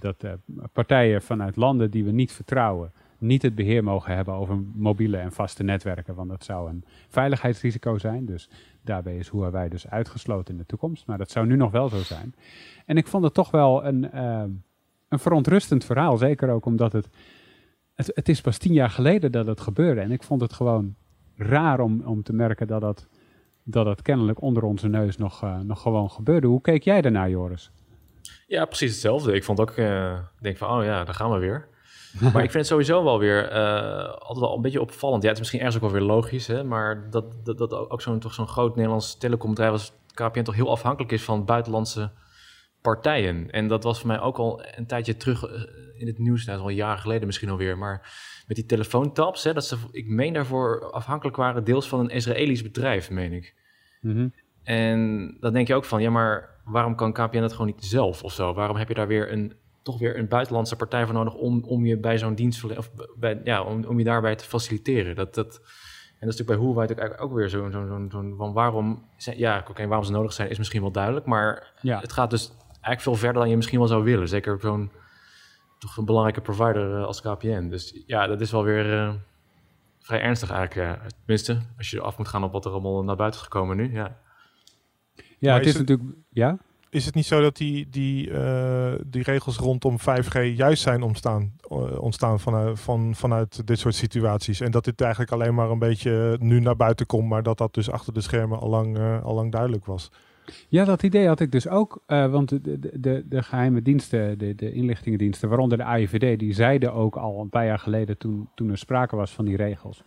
dat partijen vanuit landen die we niet vertrouwen, niet het beheer mogen hebben over mobiele en vaste netwerken, want dat zou een veiligheidsrisico zijn. Dus daarbij is Huawei dus uitgesloten in de toekomst, maar dat zou nu nog wel zo zijn. En ik vond het toch wel een, eh, een verontrustend verhaal, zeker ook omdat het, het, het is pas tien jaar geleden dat het gebeurde en ik vond het gewoon raar om, om te merken dat dat, dat kennelijk onder onze neus nog, eh, nog gewoon gebeurde. Hoe keek jij daarnaar, Joris? Ja, precies hetzelfde. Ik vond ook, eh, denk van, oh ja, daar gaan we weer. Maar ik vind het sowieso wel weer uh, altijd wel een beetje opvallend. Ja, het is misschien ergens ook wel weer logisch, hè, maar dat, dat, dat ook zo'n toch zo'n groot Nederlands telecombedrijf als KPN toch heel afhankelijk is van buitenlandse partijen. En dat was voor mij ook al een tijdje terug eh, in het nieuws, nou, al jaren geleden misschien alweer, maar met die telefoontaps, hè, dat ze, ik meen daarvoor afhankelijk waren deels van een Israëlisch bedrijf, meen ik. Mhm. En dan denk je ook van, ja, maar waarom kan KPN het gewoon niet zelf of zo? Waarom heb je daar weer een, toch weer een buitenlandse partij voor nodig om, om je bij zo'n dienst, of bij, ja, om, om je daarbij te faciliteren? Dat, dat, en dat is natuurlijk bij Huawei eigenlijk ook weer zo'n, zo'n, zo'n, van waarom, zijn, ja, oké, waarom ze nodig zijn is misschien wel duidelijk, maar Ja. het gaat dus eigenlijk veel verder dan je misschien wel zou willen. Zeker op zo'n, toch een belangrijke provider eh, als KPN. Dus ja, dat is wel weer eh, vrij ernstig eigenlijk, ja. Tenminste, als je af moet gaan op wat er allemaal naar buiten is gekomen nu, ja. Ja, Maar het is is het- natuurlijk... Ja? Is het niet zo dat die, die, eh, die regels rondom 5G juist zijn ontstaan, eh, ontstaan vanuit, van, vanuit dit soort situaties? En dat dit eigenlijk alleen maar een beetje nu naar buiten komt, maar dat dat dus achter de schermen al lang, eh, al lang duidelijk was? Ja, dat idee had ik dus ook. eh, want de, de, de, geheime diensten, de, de inlichtingendiensten, waaronder de AIVD, die zeiden ook al een paar jaar geleden toen, toen er sprake was van die regels.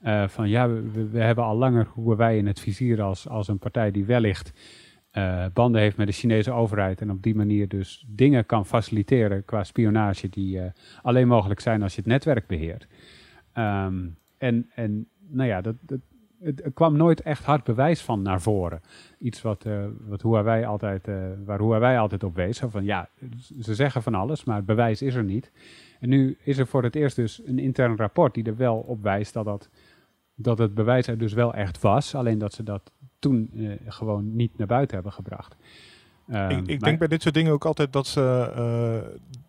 eh, van ja, we, we- we hebben al langer hoe wij in het vizier als, als een partij die wellicht eh, banden heeft met de Chinese overheid en op die manier dus dingen kan faciliteren qua spionage die eh, alleen mogelijk zijn als je het netwerk beheert. Ehm, en, en nou ja, dat, dat, het, er kwam nooit echt hard bewijs van naar voren. Iets wat, eh wat Huawei altijd, waar Huawei altijd op wees. Van ja, ze zeggen van alles, maar het bewijs is er niet. En nu is er voor het eerst dus een intern rapport die er wel op wijst dat, dat, dat het bewijs er dus wel echt was. Alleen dat ze dat toen eh, gewoon niet naar buiten hebben gebracht. Ehm, ik ik maar- denk bij dit soort dingen ook altijd dat ze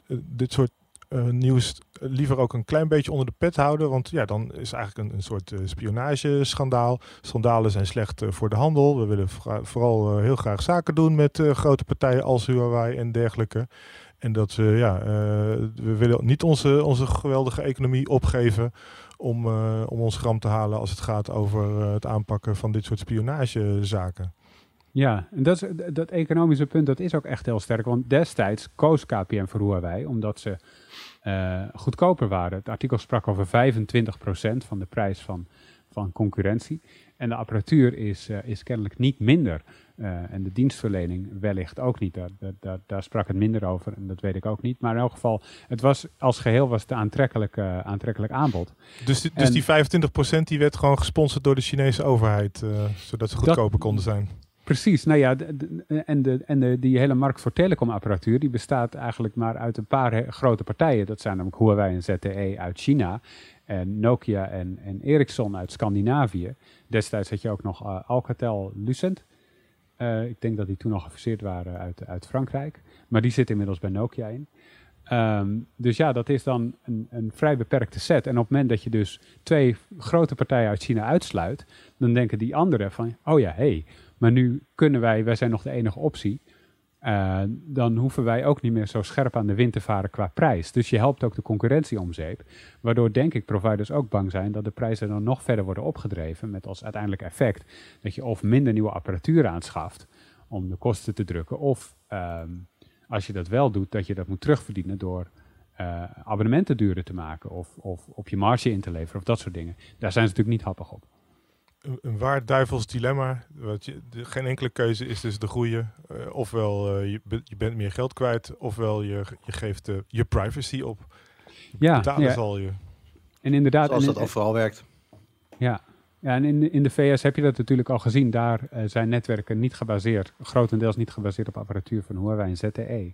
eh, dit soort eh, nieuws liever ook een klein beetje onder de pet houden. Want ja, dan is eigenlijk een, een soort eh, spionageschandaal. Schandalen zijn slecht eh, voor de handel. We willen vooral eh, heel graag zaken doen met eh, grote partijen als Huawei en dergelijke. En dat ze, ja, eh, we willen niet onze, onze geweldige economie opgeven om, eh, om ons gram te halen als het gaat over eh, het aanpakken van dit soort spionagezaken. Ja, en dat, dat economische punt dat is ook echt heel sterk. Want destijds koos KPN voor Huawei omdat ze eh, goedkoper waren. Het artikel sprak over 25% van de prijs van, van concurrentie. En de apparatuur is, is kennelijk niet minder. Eh, en de dienstverlening wellicht ook niet. Daar, daar- daar, sprak het minder over en dat weet ik ook niet. Maar in elk geval, het was als geheel was het een aantrekkelijk, eh, aantrekkelijk aanbod. Dus, die- dus die 25% die werd gewoon gesponsord door de Chinese overheid, eh, zodat ze goedkoper konden zijn. Precies, nou ja, de- de- en, de, en de, die hele markt voor telecomapparatuur, die bestaat eigenlijk maar uit een paar he- grote partijen. Dat zijn namelijk Huawei en ZTE uit China, en Nokia en, en Ericsson uit Scandinavië. Destijds had je ook nog Alcatel Lucent. Eh, ik denk dat die toen nog gefuseerd waren uit, uit Frankrijk, maar die zit inmiddels bij Nokia in. Ehm, dus ja, dat is dan een, een vrij beperkte set. En op het moment dat je dus twee grote partijen uit China uitsluit, dan denken die anderen van, oh ja, hé, hey, maar nu kunnen wij, wij zijn nog de enige optie. Eh, dan hoeven wij ook niet meer zo scherp aan de wind te varen qua prijs. Dus je helpt ook de concurrentie om zeep. Waardoor denk ik providers ook bang zijn dat de prijzen dan nog verder worden opgedreven. Met als uiteindelijk effect dat je of minder nieuwe apparatuur aanschaft om de kosten te drukken. Of ehm, als je dat wel doet, dat je dat moet terugverdienen door eh, abonnementen duurder te maken. Of, of op je marge in te leveren of dat soort dingen. Daar zijn ze natuurlijk niet happig op. Een, een waar duivels dilemma. Wat je, de- geen enkele keuze is dus de goede. Eh, ofwel eh, je, be- je bent meer geld kwijt, ofwel je, je geeft eh, je privacy op. Ja, Betalen ja. zal je. En inderdaad, Zoals en- dat overal werkt. Ja, ja en in, de- in de VS heb je dat natuurlijk al gezien. Daar zijn netwerken niet gebaseerd, grotendeels niet gebaseerd op apparatuur van Huawei en ZTE.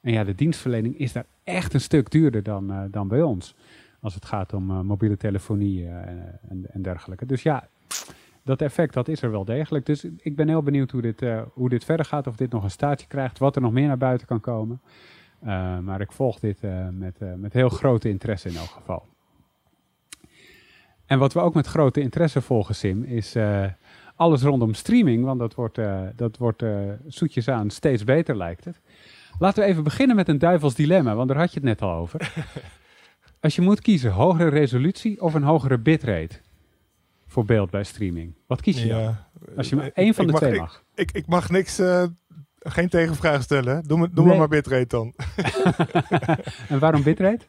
En ja, de dienstverlening is daar echt een stuk duurder dan, eh, dan bij ons. Als het gaat om mobiele telefonie en, en dergelijke. Dus ja, dat effect dat is er wel degelijk. Dus ik ben heel benieuwd hoe dit, eh, hoe dit verder gaat. Of dit nog een staartje krijgt. Wat er nog meer naar buiten kan komen. Eh, maar ik volg dit eh, met, met heel grote interesse in elk geval. En wat we ook met grote interesse volgen, Sim, is alles rondom streaming. Want dat wordt, dat wordt zoetjes aan steeds beter, lijkt het. Laten we even beginnen met een duivels dilemma, want daar had je het net al over. Als je moet kiezen, hogere resolutie of een hogere bitrate voor beeld bij streaming. Wat kies je dan? Ja. Als je maar één van de mag- twee mag. Ik, ik mag niks, eh, geen tegenvraag stellen. Doe me, doe Nee. me maar bitrate dan. en waarom bitrate?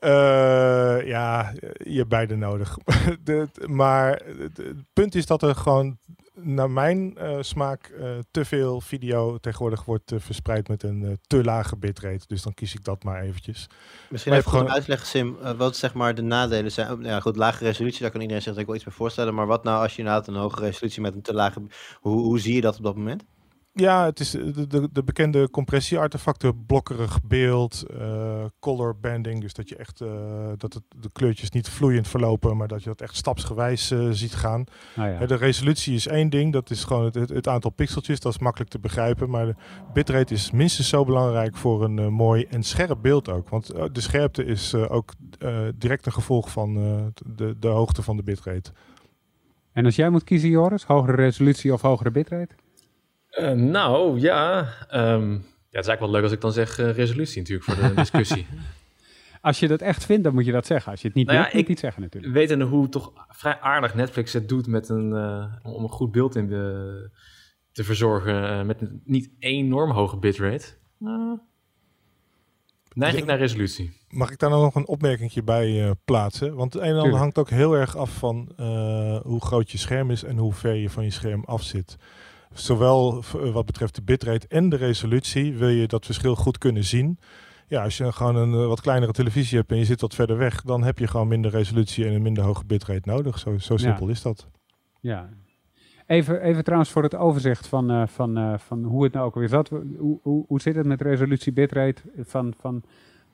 Uh, ja, je hebt beide nodig. de, maar het punt is dat er gewoon, naar mijn uh, smaak, uh, te veel video tegenwoordig wordt verspreid met een te lage bitrate. Dus dan kies ik dat maar eventjes. Misschien even gewoon uitleggen, Sim, wat zeg maar de nadelen zijn. Nou ja, goed, lage resolutie, daar kan iedereen zich ik wel iets meer voorstellen. Maar wat nou als je inderdaad een hoge resolutie met een te lage... Hoe, hoe zie je dat op dat moment? Ja, het is de, de, de bekende compressie-artefacten, blokkerig beeld, uh, color banding, dus dat je echt uh, dat het, de kleurtjes niet vloeiend verlopen, maar dat je dat echt stapsgewijs uh, ziet gaan. Ah, ja. De resolutie is één ding, dat is gewoon het, het, aantal pixeltjes, dat is makkelijk te begrijpen, maar de bitrate is minstens zo belangrijk voor een mooi en scherp beeld ook, want de scherpte is ook direct een gevolg van de, de hoogte van de bitrate. En als jij moet kiezen, Joris, hogere resolutie of hogere bitrate? Uh, nou, ja. Um, ja. Het is eigenlijk wel leuk als ik dan zeg uh, resolutie natuurlijk voor de discussie. als je dat echt vindt, dan moet je dat zeggen. Als je het niet nou ja, moet je niet zeggen natuurlijk. Wetende hoe toch vrij aardig Netflix het doet met een, uh, om een goed beeld in de, te verzorgen met een niet enorm hoge bitrate. neig ik naar resolutie. Mag ik daar nou nog een opmerking bij plaatsen? Want het een en ander hangt ook heel erg af van hoe groot je scherm is en hoe ver je van je scherm af zit zowel eh, wat betreft de bitrate en de resolutie wil je dat verschil goed kunnen zien. Ja, als je gewoon een eh, wat kleinere televisie hebt en je zit wat verder weg, dan heb je gewoon minder resolutie en een minder hoge bitrate nodig. Zo, zo simpel is dat. Ja. Even, even trouwens voor het overzicht van, uh, van, uh, van hoe het nou ook weer zat. Hoe, hoe, hoe zit het met resolutie bitrate van, van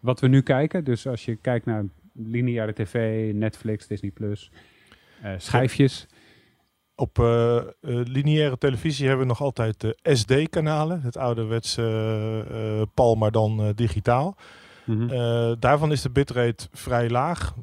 wat we nu kijken? Dus als je kijkt naar lineaire tv, Netflix, Disney+, Plus, uh, schijfjes. Op uh, lineaire televisie hebben we nog altijd de SD-kanalen, het ouderwetse uh, PAL, maar dan digitaal. Mm daarvan is de bitrate vrij laag.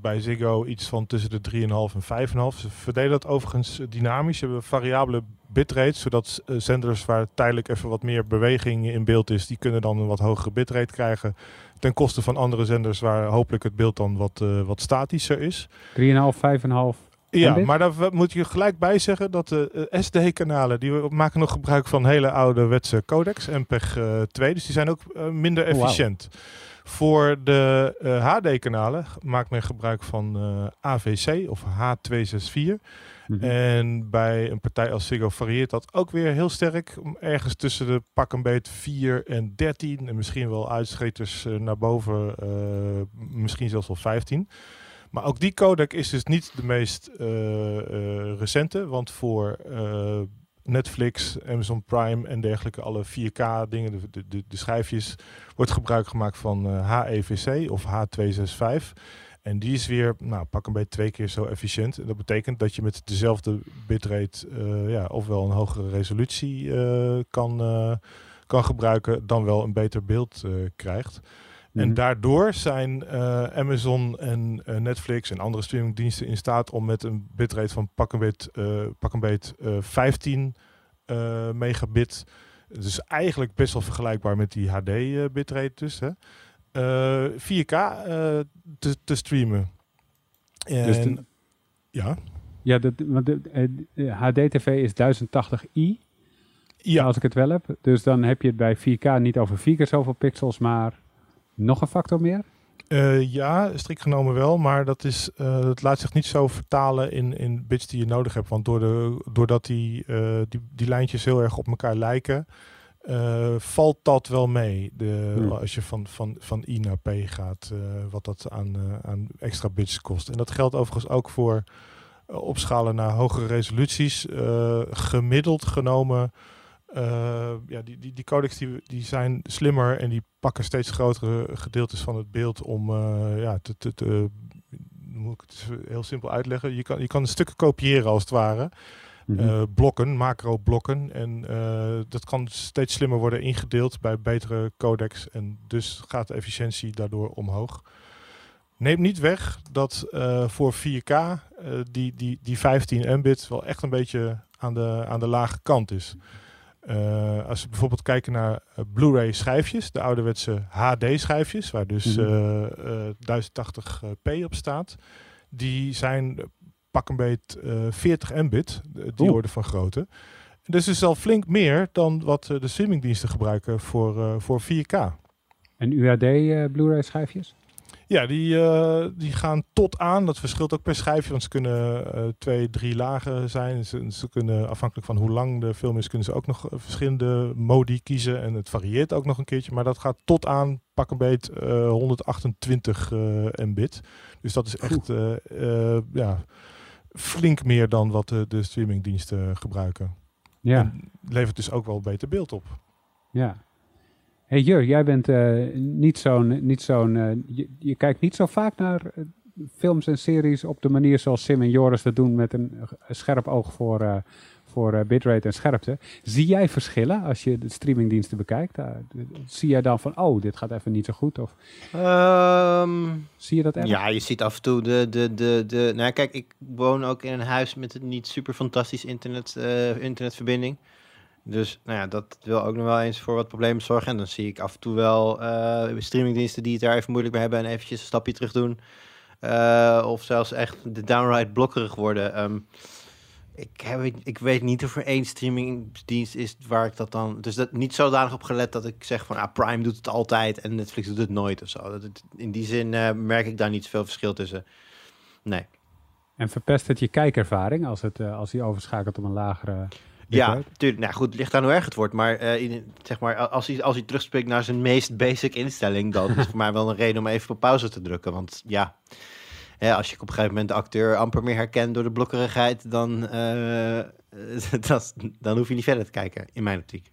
bij Ziggo iets van tussen de 3,5 en 5,5. Ze verdelen dat overigens dynamisch. Ze hebben variabele bitrates, zodat zenders waar tijdelijk even wat meer beweging in beeld is, die kunnen dan een wat hogere bitrate krijgen. Ten koste van andere zenders waar hopelijk het beeld dan wat, wat statischer is. 3,5, 5,5. Ja, maar daar moet je gelijk bij zeggen dat de uh, SD-kanalen, die maken nog gebruik van hele oude wetse codecs, MPEG uh, 2, dus die zijn ook uh, minder oh, efficiënt. Voor de HD-kanalen eh, maakt men gebruik van AVC of H264. Mhm. En bij een partij als Ziggo varieert dat ook weer heel sterk. Ergens tussen de pak een beet 4 en 13. En misschien wel uitscheters naar boven, misschien zelfs wel 15. Maar ook die codec is dus niet de meest uh, uh, recente, want voor uh, Netflix, Amazon Prime en dergelijke, alle 4K dingen, de, de, de schijfjes, wordt gebruik gemaakt van HEVC of H265. En die is weer, nou, pak een beetje twee keer zo efficiënt. En dat betekent dat je met dezelfde bitrate, ja, ofwel een hogere resolutie kan, kan gebruiken, dan wel een beter beeld krijgt. En mhm. daardoor zijn uh, Amazon en uh, Netflix en andere streamingdiensten in staat om met een bitrate van pak een beet, uh, pak een beet 15 megabit, dus eigenlijk best wel vergelijkbaar met die HD bitrate dus, hè, 4K te, te, streamen. Dus en, dus ja. Ja, de, want de, HD-TV is 1080i. Ja. Als ik het wel heb. Dus dan heb je het bij 4K niet over 4 keer zoveel pixels, maar nog een factor meer? Uh, ja, strikt genomen wel, maar dat, is, uh, dat laat zich niet zo vertalen in, in bits die je nodig hebt. Want door de, doordat die, uh, die, die lijntjes heel erg op elkaar lijken, valt dat wel mee. De, hmm. Als je van, van, van I naar P gaat, wat dat aan, aan extra bits kost. En dat geldt overigens ook voor opschalen naar hogere resoluties. gemiddeld genomen uh, ja, die, die, die codecs die, die zijn slimmer en die pakken steeds grotere gedeeltes van het beeld om uh, ja, te, te, te, moet ik het heel simpel uitleggen. Je kan, je kan stukken kopiëren als het ware. Mm -hmm. blokken, macro-blokken. En dat kan steeds slimmer worden ingedeeld bij betere codecs. En dus gaat de efficiëntie daardoor omhoog. Neemt niet weg dat voor 4K die, die, die 15 Mbit wel echt een beetje aan de, aan de lage kant is. Uh, als we bijvoorbeeld kijken naar uh, Blu-ray schijfjes, de ouderwetse HD schijfjes, waar dus mm -hmm. 1080p op staat, die zijn pak een beet 40 mbit, die orde van grootte. Dus is al flink meer dan wat de streamingdiensten gebruiken voor, voor 4K. En UHD uh, Blu-ray schijfjes? Ja, die, uh, die gaan tot aan. Dat verschilt ook per schijfje, want ze kunnen uh, twee, drie lagen zijn. Ze, ze, kunnen afhankelijk van hoe lang de film is, kunnen ze ook nog verschillende modi kiezen. En het varieert ook nog een keertje. Maar dat gaat tot aan pak een beet 128 mbit. Dus dat is echt ja, flink meer dan wat de, de streamingdiensten gebruiken. Ja. En levert dus ook wel beter beeld op. Ja. Hey Jur, jij bent uh, niet zo'n, niet zo'n, uh, je, je, kijkt niet zo vaak naar uh, films en series op de manier zoals Sim en Joris dat doen met een, scherp oog voor, voor bitrate en scherpte. Zie jij verschillen als je de streamingdiensten bekijkt? zie jij dan van, oh, dit gaat even niet zo goed? Of um, zie je dat erg? Ja, je ziet af en toe de, de, de, de, nou kijk, ik woon ook in een huis met een niet super fantastisch internet, internetverbinding. Dus nou ja, dat wil ook nog wel eens voor wat problemen zorgen. En dan zie ik af en toe wel uh, streamingdiensten die het daar even moeilijk mee hebben en eventjes een stapje terug doen. Uh, of zelfs echt de downright blokkerig worden. Um, ik, heb, ik weet niet of er één streamingdienst is waar ik dat dan... Dus dat niet zodanig op gelet dat ik zeg van... Ah, Prime doet het altijd en Netflix doet het nooit of zo. Dat in die zin uh, merk ik daar niet zoveel verschil tussen. Nee. En verpest het je kijkervaring als, het, als die overschakelt op een lagere... Ja, natuurlijk. Nou goed, het ligt aan hoe erg het wordt. Maar, uh, in, zeg maar als, hij, als hij terugspreekt naar zijn meest basic instelling, dan is het voor mij wel een reden om even op pauze te drukken. Want ja, hè, als je op een gegeven moment de acteur amper meer herkent door de blokkerigheid, dan, uh, dat, dan hoef je niet verder te kijken, in mijn optiek.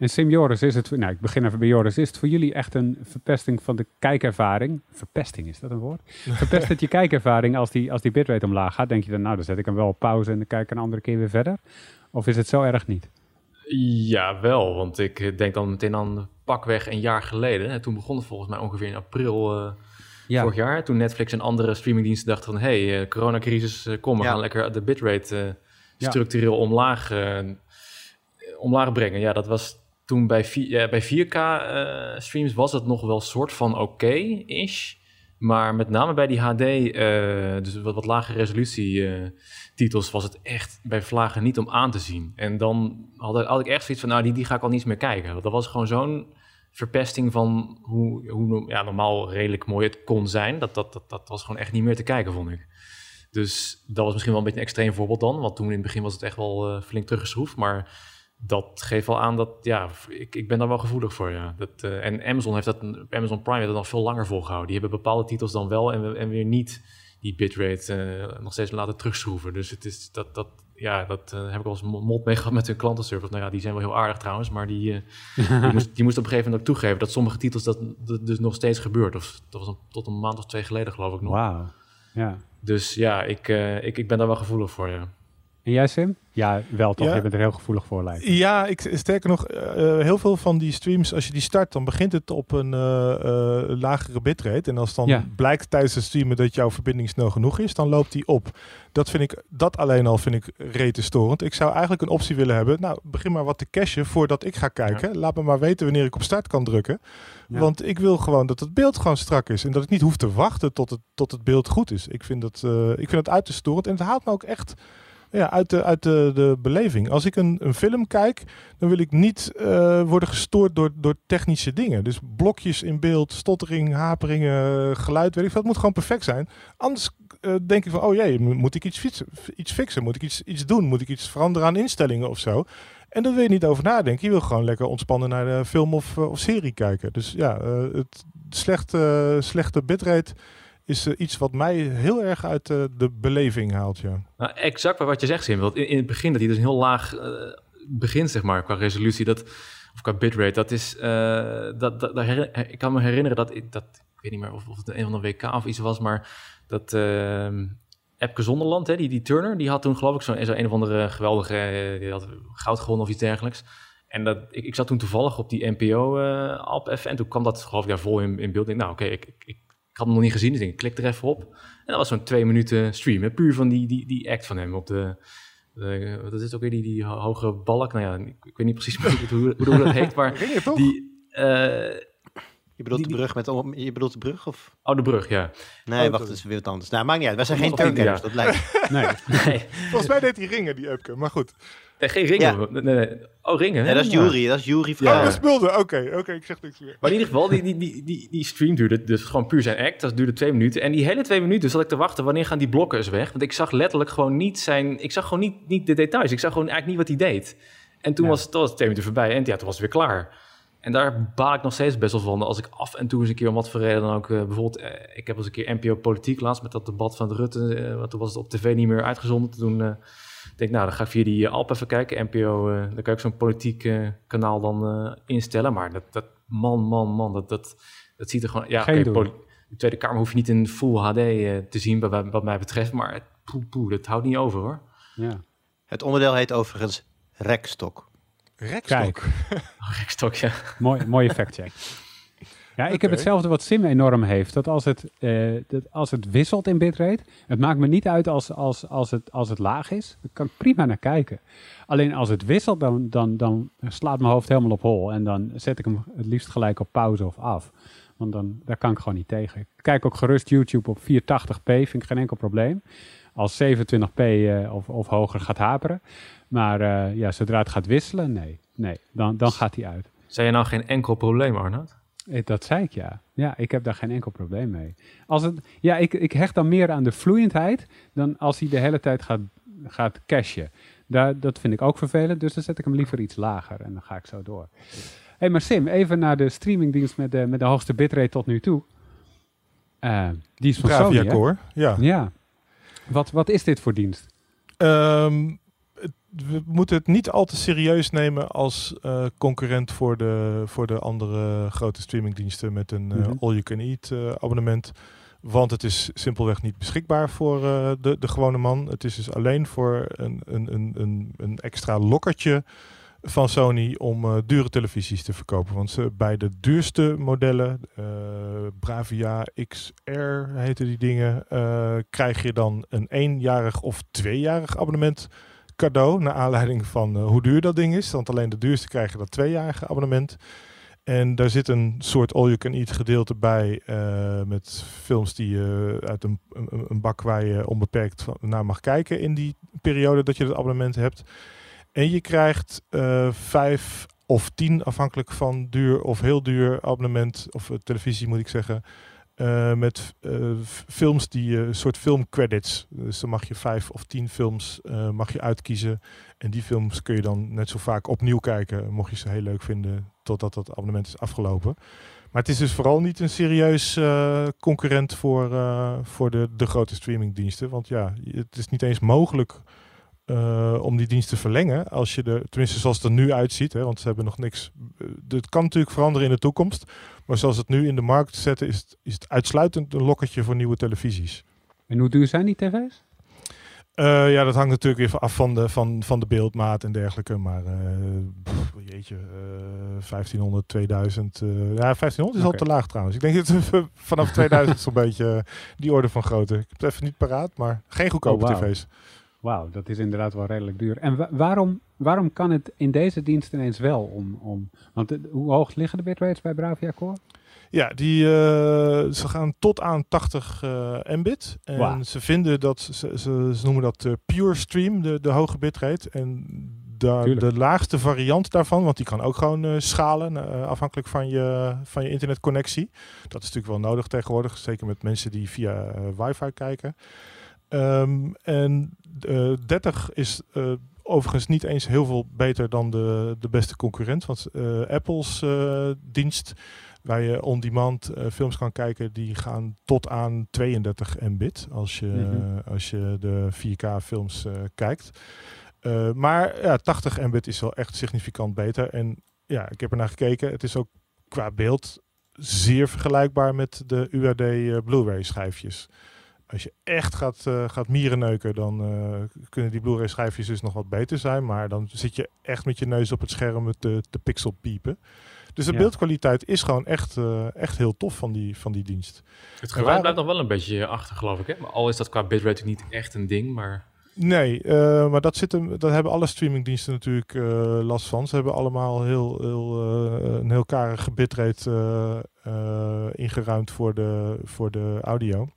En Sim Joris, is het, nou ik begin even bij Joris, is het voor jullie echt een verpesting van de kijkervaring? Verpesting, is dat een woord? Verpest het je kijkervaring als die, als die bitrate omlaag gaat? Denk je dan, nou dan zet ik hem wel op pauze en dan kijk ik een andere keer weer verder? Of is het zo erg niet? Ja, wel. Want ik denk dan meteen aan pakweg een jaar geleden. En toen begon het volgens mij ongeveer in april uh, ja. vorig jaar. Toen Netflix en andere streamingdiensten dachten van... hé, hey, uh, coronacrisis, uh, kom, we gaan lekker de bitrate structureel ja. omlaag, omlaag brengen. Ja, dat was toen bij, bij 4K streams was het nog wel soort van oké-ish. Maar met name bij die HD, dus wat, wat lage resolutie titels was het echt bij Vlagen niet om aan te zien. En dan had, had ik echt zoiets van, nou, die, die ga ik al niet meer kijken. Want dat was gewoon zo'n verpesting van hoe, hoe ja, normaal redelijk mooi het kon zijn. Dat, dat, dat, dat was gewoon echt niet meer te kijken, vond ik. Dus dat was misschien wel een beetje een extreem voorbeeld dan. Want toen in het begin was het echt wel flink teruggeschroefd. Maar dat geeft wel aan dat, ja, ik, ik ben daar wel gevoelig voor, ja. Dat, uh, en Amazon heeft dat, Amazon Prime heeft dat nog veel langer volgehouden. Die hebben bepaalde titels dan wel en, en weer niet die bitrate uh, nog steeds laten terugschroeven. Dus het is dat, dat ja, dat uh, heb ik al eens mot mee gehad met hun klantenservice. Nou ja, die zijn wel heel aardig trouwens, maar die, uh, die, moest, die moest op een gegeven moment ook toegeven dat sommige titels dat, dat dus nog steeds gebeurt. Of dat was een, tot een maand of twee geleden geloof ik nog. Wauw. Ja. Dus ja, ik, ik, ik ben daar wel gevoelig voor, ja. En jij, Sim? Ja, wel toch? Je bent er heel gevoelig voor, lijkt Ja, ik, sterker nog, uh, heel veel van die streams, als je die start, dan begint het op een uh, uh, lagere bitrate. En als dan ja. blijkt tijdens het streamen dat jouw verbinding snel genoeg is, dan loopt die op. Dat, vind ik, dat alleen al vind ik rete storend. Ik zou eigenlijk een optie willen hebben. Nou, begin maar wat te cachen voordat ik ga kijken. Ja. Laat me maar weten wanneer ik op start kan drukken. Want ik wil gewoon dat het beeld gewoon strak is. En dat ik niet hoef te wachten tot het, tot het beeld goed is. Ik vind dat, ik vind dat uit te storend. En het haalt me ook echt ja, uit, de, uit de, de beleving. Als ik een, een film kijk, dan wil ik niet uh, worden gestoord door, door technische dingen. Dus blokjes in beeld, stottering, haperingen, geluid, weet ik veel. Het moet gewoon perfect zijn. Anders uh, denk ik van, oh jee, moet ik iets, fietsen, iets fixen? Moet ik iets, iets doen? Moet ik iets veranderen aan instellingen of zo? En daar wil je niet over nadenken. Je wil gewoon lekker ontspannen naar de film of, of serie kijken. Dus ja, het slechte, slechte bitrate is uh, iets wat mij heel erg uit uh, de beleving haalt. Ja. Nou, exact wat je zegt, Sim. Want in, het begin dat hij dus een heel laag uh, begint, zeg maar, qua resolutie, dat, of qua bitrate, dat is, dat, dat, ik kan me herinneren dat, ik, dat, ik weet niet meer of, of het een van de WK of iets was, maar dat ehm, Epke Zonderland, hè, die, die Turner, die had toen geloof ik zo'n zo een of andere geweldige, die had goud gewonnen of iets dergelijks. En dat, ik, ik zat toen toevallig op die NPO-app en toen kwam dat geloof ik daar vol in, beeld. Ik, nou oké, ik, ik had hem nog niet gezien, dus ik klik er even op. En dat was zo'n twee minuten stream, hè, puur van die, die, die act van hem op de... Uh, wat is het ook weer, die, die hoge balk? Nou ja, ik, ik weet niet precies hoe, hoe, hoe dat heet, maar die... Uh, je bedoelt die, de brug met je bedoelt de brug of? Oh, de brug, ja. Nee, oh, wacht, dat is weer wat anders. Nou, maakt niet uit. Wij zijn geen turnkenners, dat lijkt. nee. nee. Volgens mij deed hij ringen, die Upke, maar goed. Nee, geen ringen. Nee, nee, nee. Oh, ringen? Nee, dat is. Jury. Dat is Jury Ja. Oh, dat is Mulder. Oké, oké, ik zeg niks meer. Maar in ieder geval, die, die, die, die, die stream duurde dus gewoon puur zijn act. Dat duurde twee minuten. En die hele twee minuten zat ik te wachten, wanneer gaan die blokkers weg? Want ik zag letterlijk gewoon niet zijn... Ik zag gewoon niet, niet de details. Ik zag gewoon eigenlijk niet wat hij deed. En toen Ja. was, toen was het twee minuten voorbij en ja, toen was het weer klaar. En daar baal ik nog steeds best wel van. Als ik af en toe eens een keer om wat voor reden dan ook... eh, bijvoorbeeld, eh, ik heb eens een keer NPO Politiek laatst met dat debat van de Rutte. want toen was het op tv niet meer uitgezonden. Toen eh denk nou, dan ga ik via die eh, Alp even kijken. NPO, eh, dan kan ik zo'n politiek eh, kanaal dan eh, instellen. Maar dat, dat, man, man, man, dat, dat, dat ziet er gewoon... Ja, Geen de Tweede Kamer hoef je niet in full HD te zien, wat, wat mij betreft. Maar het- poe, poe, dat houdt niet over, hoor. Ja. Het onderdeel heet overigens rekstok. Rekstok. Kijk, Rekstok, ja. mooi, mooie factcheck. Ja, ik heb hetzelfde wat Sim enorm heeft. Dat als het, eh, dat als het wisselt in bitrate, het maakt me niet uit als, als, als, het, als het laag is. Daar kan ik prima naar kijken. Alleen als het wisselt, dan, dan, dan slaat mijn hoofd helemaal op hol. En dan zet ik hem het liefst gelijk op pauze of af. Want dan, daar kan ik gewoon niet tegen. Ik kijk ook gerust YouTube op 480p, vind ik geen enkel probleem. Als 27p eh, of, of hoger gaat haperen. Maar eh, ja, zodra het gaat wisselen, nee. Nee, dan, dan gaat hij uit. Zei je nou geen enkel probleem, Arnoud? Eh, Dat zei ik ja. Ja, ik heb daar geen enkel probleem mee. Als het, ja, ik, ik hecht dan meer aan de vloeiendheid dan als hij de hele tijd gaat, gaat cashen. Daar, dat vind ik ook vervelend, dus dan zet ik hem liever iets lager en dan ga ik zo door. Hé, hey, maar Sim, even naar de streamingdienst met de, met de hoogste bitrate tot nu toe. Eh, die is van Sony, Bravia? Core, ja. Ja. Wat, wat is dit voor dienst? Ehm, we moeten het niet al te serieus nemen als eh, concurrent voor de, voor de andere grote streamingdiensten met een eh, Mhm. all-you-can-eat eh, abonnement. Want het is simpelweg niet beschikbaar voor de, de gewone man. Het is dus alleen voor een, een, een, een, een extra lokkertje van Sony om dure televisies te verkopen. Want ze, bij de duurste modellen, Bravia XR heten die dingen, krijg je dan een eenjarig of tweejarig abonnement cadeau. Naar aanleiding van eh, hoe duur dat ding is. Want alleen de duurste krijgen dat tweejarige abonnement. En daar zit een soort all-you-can-eat gedeelte bij eh, met films die je uit een, een, een bak waar je onbeperkt naar mag kijken in die periode dat je het abonnement hebt. En je krijgt eh, vijf of tien, afhankelijk van duur of heel duur abonnement, of televisie moet ik zeggen, eh, met eh, films die je, een soort filmcredits. Dus dan mag je vijf of tien films eh, mag je uitkiezen. En die films kun je dan net zo vaak opnieuw kijken, mocht je ze heel leuk vinden, totdat dat abonnement is afgelopen. Maar het is dus vooral niet een serieus eh, concurrent voor, eh, voor de, de grote streamingdiensten. Want ja, het is niet eens mogelijk eh, om die dienst te verlengen. Als je de, tenminste zoals het er nu uitziet, hè, want ze hebben nog niks. eh, Het kan natuurlijk veranderen in de toekomst. Maar zoals het nu in de markt zetten, is het, is het uitsluitend een lokketje voor nieuwe televisies. En hoe duur zijn die tv's? Eh, ja, dat hangt natuurlijk even af van de, van, van de beeldmaat en dergelijke. Maar eh, pff, jeetje, eh 1500, 2000. eh, ja, 1500 is al te laag trouwens. Ik denk dat vanaf 2000 zo'n beetje die orde van grootte. Ik heb het even niet paraat, maar geen goedkope Oh, tv's. Wauw, dat is inderdaad wel redelijk duur. En wa- waarom, waarom kan het in deze dienst ineens wel om... om want de- hoe hoog liggen de bitrates bij Bravia Core? Ja, die, eh, ze gaan tot aan 80 eh, mbit. En ze vinden dat, ze, ze, ze noemen dat eh, pure stream, de, de hoge bitrate. En Tuurlijk. de laagste variant daarvan, want die kan ook gewoon schalen, afhankelijk van je, van je internetconnectie. Dat is natuurlijk wel nodig tegenwoordig, zeker met mensen die via wifi kijken. Ehm, en eh 30 is eh, overigens niet eens heel veel beter dan de, de beste concurrent. Want eh, Apple's eh, dienst waar je on-demand eh, films kan kijken, die gaan tot aan 32 mbit als je, Mhm. als je de 4K films eh, kijkt. Eh, maar ja, 80 mbit is wel echt significant beter. En ja, ik heb er naar gekeken. Het is ook qua beeld zeer vergelijkbaar met de UHD eh, Blu-ray schijfjes. Als je echt gaat, eh gaat mierenneuken, dan eh, kunnen die Blu-ray schijfjes dus nog wat beter zijn. Maar dan zit je echt met je neus op het scherm met de, de pixel piepen. Dus de Ja. beeldkwaliteit is gewoon echt, eh, echt heel tof van die, van die dienst. Het geluid blijft nog wel een beetje achter, geloof ik. Hè? Maar al is dat qua bitrate niet echt een ding, maar... Nee, eh, maar dat, zit hem, dat hebben alle streamingdiensten natuurlijk last van. Ze hebben allemaal heel, heel, een heel karige bitrate ingeruimd voor de, voor de audio.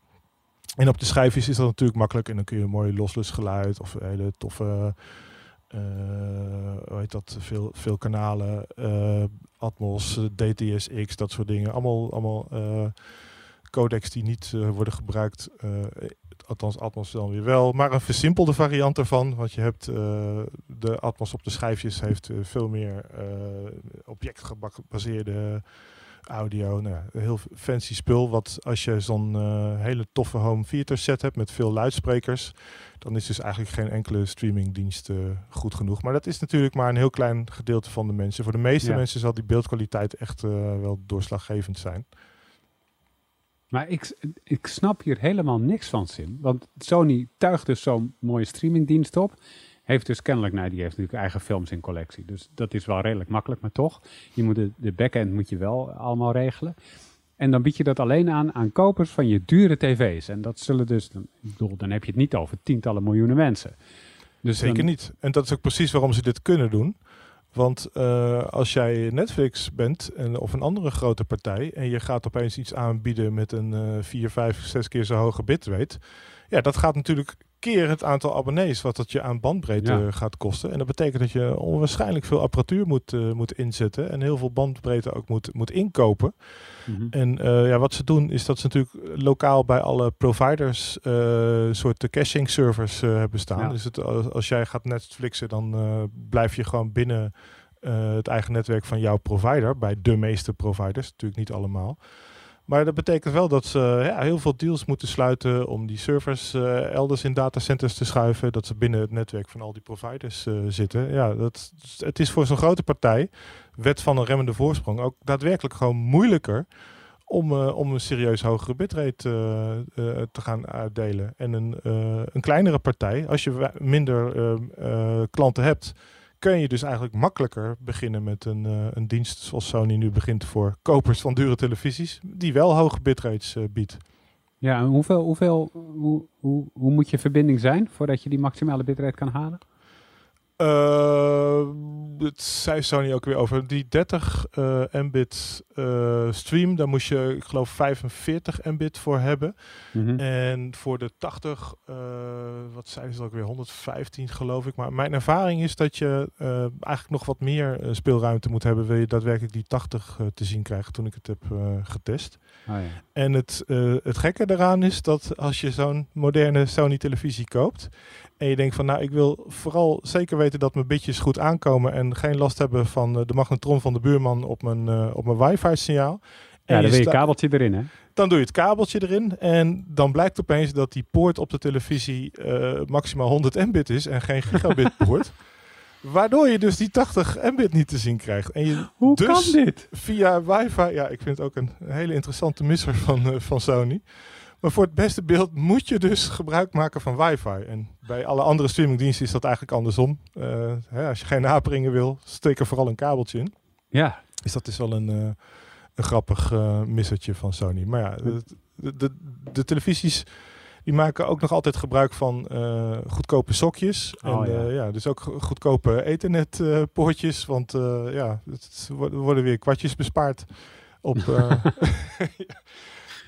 En op de schijfjes is dat natuurlijk makkelijk. En dan kun je mooi lossless geluid of hele toffe hoe heet dat, veel, veel kanalen, Atmos, DTSX, dat soort dingen. Allemaal, allemaal codecs die niet worden gebruikt althans Atmos dan weer wel, maar een versimpelde variant ervan. Want je hebt de Atmos op de schijfjes heeft veel meer objectgebaseerde audio. Nou, een heel fancy spul. Wat als je zo'n hele toffe home theater set hebt met veel luidsprekers, dan is dus eigenlijk geen enkele streamingdienst goed genoeg. Maar dat is natuurlijk maar een heel klein gedeelte van de mensen. Voor de meeste mensen zal die beeldkwaliteit echt wel doorslaggevend zijn. Maar ik, ik snap hier helemaal niks van, Sim. Want Sony tuigt dus zo'n mooie streamingdienst op. Heeft dus kennelijk, nou die heeft natuurlijk eigen films in collectie. Dus dat is wel redelijk makkelijk, maar toch. Je moet de, de backend moet je wel allemaal regelen. En dan bied je dat alleen aan aan kopers van je dure tv's. En dat zullen dus, ik bedoel, dan heb je het niet over tientallen miljoenen mensen. Dus Zeker niet. En dat is ook precies waarom ze dit kunnen doen. Want uh, als jij Netflix bent en, of een andere grote partij en je gaat opeens iets aanbieden met een uh, 4, 5, 6 keer zo hoge bitrate. Ja, dat gaat natuurlijk keer het aantal abonnees wat dat je aan bandbreedte gaat kosten. En dat betekent dat je onwaarschijnlijk veel apparatuur moet, uh, moet inzetten en heel veel bandbreedte ook moet, moet inkopen. Mm -hmm. En uh, ja, wat ze doen is dat ze natuurlijk lokaal bij alle providers uh, soort caching servers hebben staan. Ja. Dus het, als, als, jij gaat Netflixen, dan blijf je gewoon binnen het eigen netwerk van jouw provider. Bij de meeste providers, natuurlijk niet allemaal. Maar dat betekent wel dat ze ja, heel veel deals moeten sluiten om die servers uh, elders in datacenters te schuiven. Dat ze binnen het netwerk van al die providers uh, zitten. Ja, dat, het is voor zo'n grote partij, wet van een remmende voorsprong, ook daadwerkelijk gewoon moeilijker om, om een serieus hogere bitrate te gaan uitdelen. En een, een kleinere partij, als je minder klanten hebt kun je dus eigenlijk makkelijker beginnen met een, uh, een dienst zoals Sony nu begint voor kopers van dure televisies, die wel hoge bitrates uh, biedt. Ja, en hoeveel, hoeveel, hoe, hoe, hoe moet je verbinding zijn voordat je die maximale bitrate kan halen? Uh, het zei Sony ook weer over. Die 30 uh, Mbit uh, stream, daar moest je, ik geloof, 45 Mbit voor hebben. Mm -hmm. En voor de 80, wat zeiden ze ook weer, 115 geloof ik. Maar mijn ervaring is dat je eigenlijk nog wat meer speelruimte moet hebben. Wil je daadwerkelijk die 80 te zien krijgen toen ik het heb getest. Oh, ja. En het, het gekke daaraan is dat als je zo'n moderne Sony televisie koopt en je denkt van, nou, ik wil vooral zeker weten dat mijn bitjes goed aankomen en geen last hebben van uh, de magnetron van de buurman op mijn, uh, op mijn wifi-signaal. Ja, dan doe je het kabeltje erin, hè? Dan doe je het kabeltje erin en dan blijkt opeens dat die poort op de televisie uh, maximaal 100 mbit is en geen gigabit poort. Waardoor je dus die 80 mbit niet te zien krijgt. En je Hoe dus kan dit? Via wifi, ja, ik vind het ook een hele interessante misser van, van Sony. Maar voor het beste beeld moet je dus gebruik maken van wifi. En bij alle andere streamingdiensten is dat eigenlijk andersom. Uh, hè, als je geen haperingen wil, steek er vooral een kabeltje in. Ja. Dus dat is wel een, uh, een grappig uh, missertje van Sony. Maar ja, de, de, de, televisies die maken ook nog altijd gebruik van goedkope sokjes. Oh, en ja. ja. dus ook goedkope ethernetpoortjes. want ja, het worden weer kwartjes bespaard op...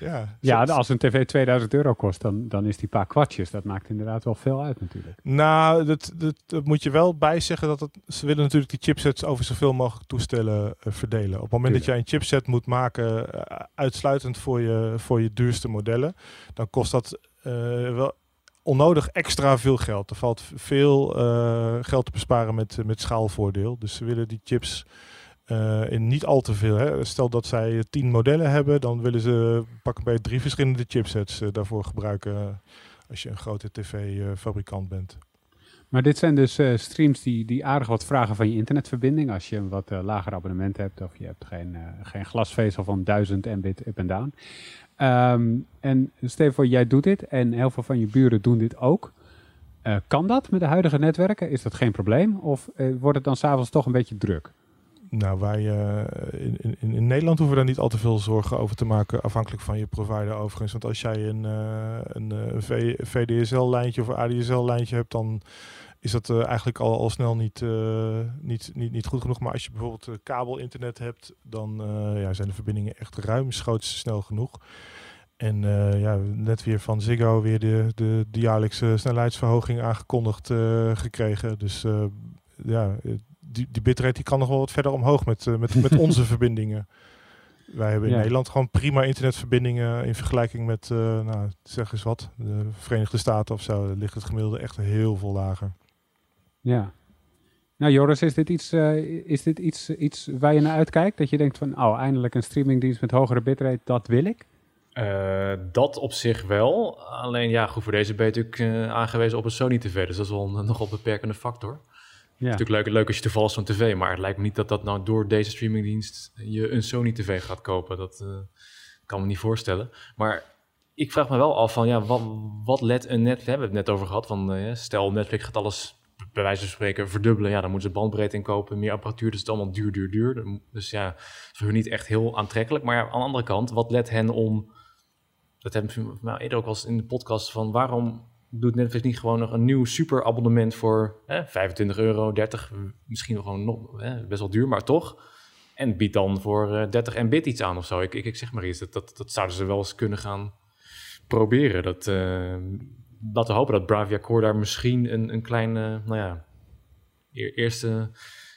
Ja, ja als een tv 2000 euro kost, dan, dan is die paar kwartjes. Dat maakt inderdaad wel veel uit natuurlijk. Nou, dat, dat, dat moet je wel bijzeggen. Dat het, ze willen natuurlijk die chipsets over zoveel mogelijk toestellen uh, verdelen. Op het moment Tuurlijk. dat jij een chipset moet maken uh, uitsluitend voor je, voor je duurste modellen, dan kost dat uh, wel onnodig extra veel geld. Er valt veel geld te besparen met, met schaalvoordeel. Dus ze willen die chips uh, in niet al te veel. Hè. Stel dat zij tien modellen hebben, dan willen ze pakken bij drie verschillende chipsets uh, daarvoor gebruiken als je een grote tv-fabrikant bent. Maar dit zijn dus streams die, die aardig wat vragen van je internetverbinding. Als je een wat lager abonnement hebt of je hebt geen, geen glasvezel van 1000 mbit up en down. Um, en stel voor, jij doet dit en heel veel van je buren doen dit ook. kan dat met de huidige netwerken? Is dat geen probleem? Of wordt het dan s'avonds toch een beetje druk? Nou, wij uh, in, in, in, Nederland hoeven we daar niet al te veel zorgen over te maken, afhankelijk van je provider overigens. Want als jij een, uh, een, een VDSL-lijntje of ADSL-lijntje hebt, dan is dat uh, eigenlijk al, al snel niet, niet, niet, niet goed genoeg. Maar als je bijvoorbeeld kabel-internet hebt, dan ja, zijn de verbindingen echt ruimschoots snel genoeg. En ja, net weer van Ziggo weer de, de, de jaarlijkse snelheidsverhoging aangekondigd gekregen. Dus ja, die, die bitrate die kan nog wel wat verder omhoog met, met, met onze verbindingen. Wij hebben in Ja. Nederland gewoon prima internetverbindingen in vergelijking met, eh, nou, zeg eens wat, de Verenigde Staten of zo. Daar ligt het gemiddelde echt heel veel lager. Ja. Nou Joris, is dit, iets, eh, is dit iets, iets waar je naar uitkijkt? Dat je denkt van, oh, eindelijk een streamingdienst met hogere bitrate, dat wil ik? Eh, dat op zich wel. Alleen ja, goed, voor deze ben je natuurlijk eh, aangewezen op een Sony TV. Dus dat is wel een nogal beperkende factor. Ja. Natuurlijk leuk, leuk als je toevallig zo'n tv, maar het lijkt me niet dat dat nou door deze streamingdienst je een Sony TV gaat kopen. Dat eh, kan me niet voorstellen. Maar ik vraag me wel af van, ja, wat, wat let een net, we hebben het net over gehad, van eh, stel Netflix gaat alles bij wijze van spreken verdubbelen, ja, dan moeten ze bandbreedte inkopen, meer apparatuur, dus het is allemaal duur, duur, duur. Dus ja, is voor hun niet echt heel aantrekkelijk. Maar ja, aan de andere kant, wat let hen om, dat hebben we nou, eerder ook al eens in de podcast, van waarom doet Netflix niet gewoon nog een nieuw super abonnement voor hè, 25 euro, 30, misschien gewoon nog, best wel duur, maar toch. En biedt dan voor eh, 30 mbit iets aan of zo. Ik, ik, ik zeg maar iets, dat, dat, dat zouden ze wel eens kunnen gaan proberen. Dat, eh laten we hopen dat Bravia Core daar misschien een, een kleine, nou ja, eer- eerste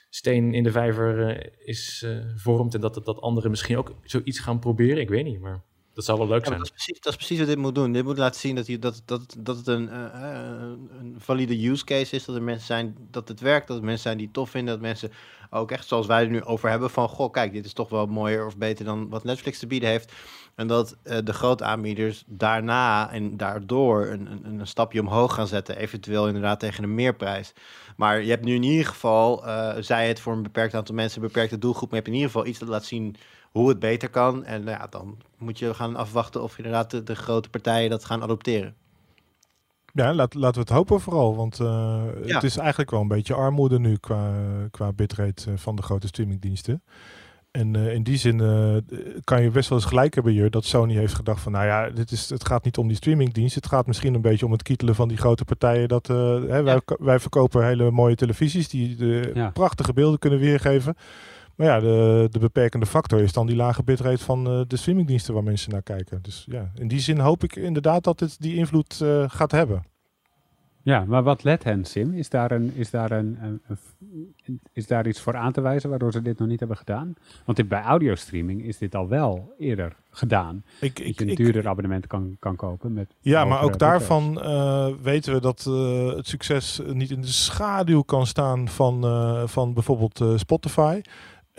steen in de vijver eh, is eh vormt. En dat, dat, dat anderen misschien ook zoiets gaan proberen. Ik weet niet, maar dat zou wel leuk Ja, zijn. dat, is precies, dat is precies wat dit moet doen. Dit moet laten zien dat, je, dat, dat, dat het een, eh, eh, een valide use case is. Dat er mensen zijn dat het werkt. Dat er mensen zijn die het tof vinden. Dat mensen ook echt zoals wij er nu over hebben. Van goh, kijk, dit is toch wel mooier of beter dan wat Netflix te bieden heeft. En dat eh, de grote aanbieders daarna en daardoor een, een, een stapje omhoog gaan zetten. Eventueel inderdaad tegen een meerprijs. Maar je hebt nu in ieder geval, zij het voor een beperkt aantal mensen, een beperkte doelgroep. Maar je hebt in ieder geval iets dat laat zien hoe het beter kan. En nou ja, dan moet je gaan afwachten of inderdaad de, de grote partijen dat gaan adopteren. Ja, laat, laten we het hopen vooral. Want eh, Ja. het is eigenlijk wel een beetje armoede nu qua, qua bitrate eh, van de grote streamingdiensten. En eh, in die zin eh, kan je best wel eens gelijk hebben hier dat Sony heeft gedacht van nou ja, dit is, het gaat niet om die streamingdienst. Het gaat misschien een beetje om het kietelen van die grote partijen. Dat, eh, hè, wij, wij verkopen hele mooie televisies die de Ja. prachtige beelden kunnen weergeven. Maar ja, de, de beperkende factor is dan die lage bitrate van eh, de streamingdiensten waar mensen naar kijken. Dus ja, in die zin hoop ik inderdaad dat het die invloed eh, gaat hebben. Ja, maar wat let hen, Sim? Is daar, een, is, daar een, een- een- is daar iets voor aan te wijzen waardoor ze dit nog niet hebben gedaan? Want dit, bij audiostreaming is dit al wel eerder gedaan. Ik, dat ik, je een ik- duurder abonnement kan, kan kopen. Met ja, maar ook daarvan eh, weten we dat het succes niet in de schaduw kan staan van, van bijvoorbeeld Spotify.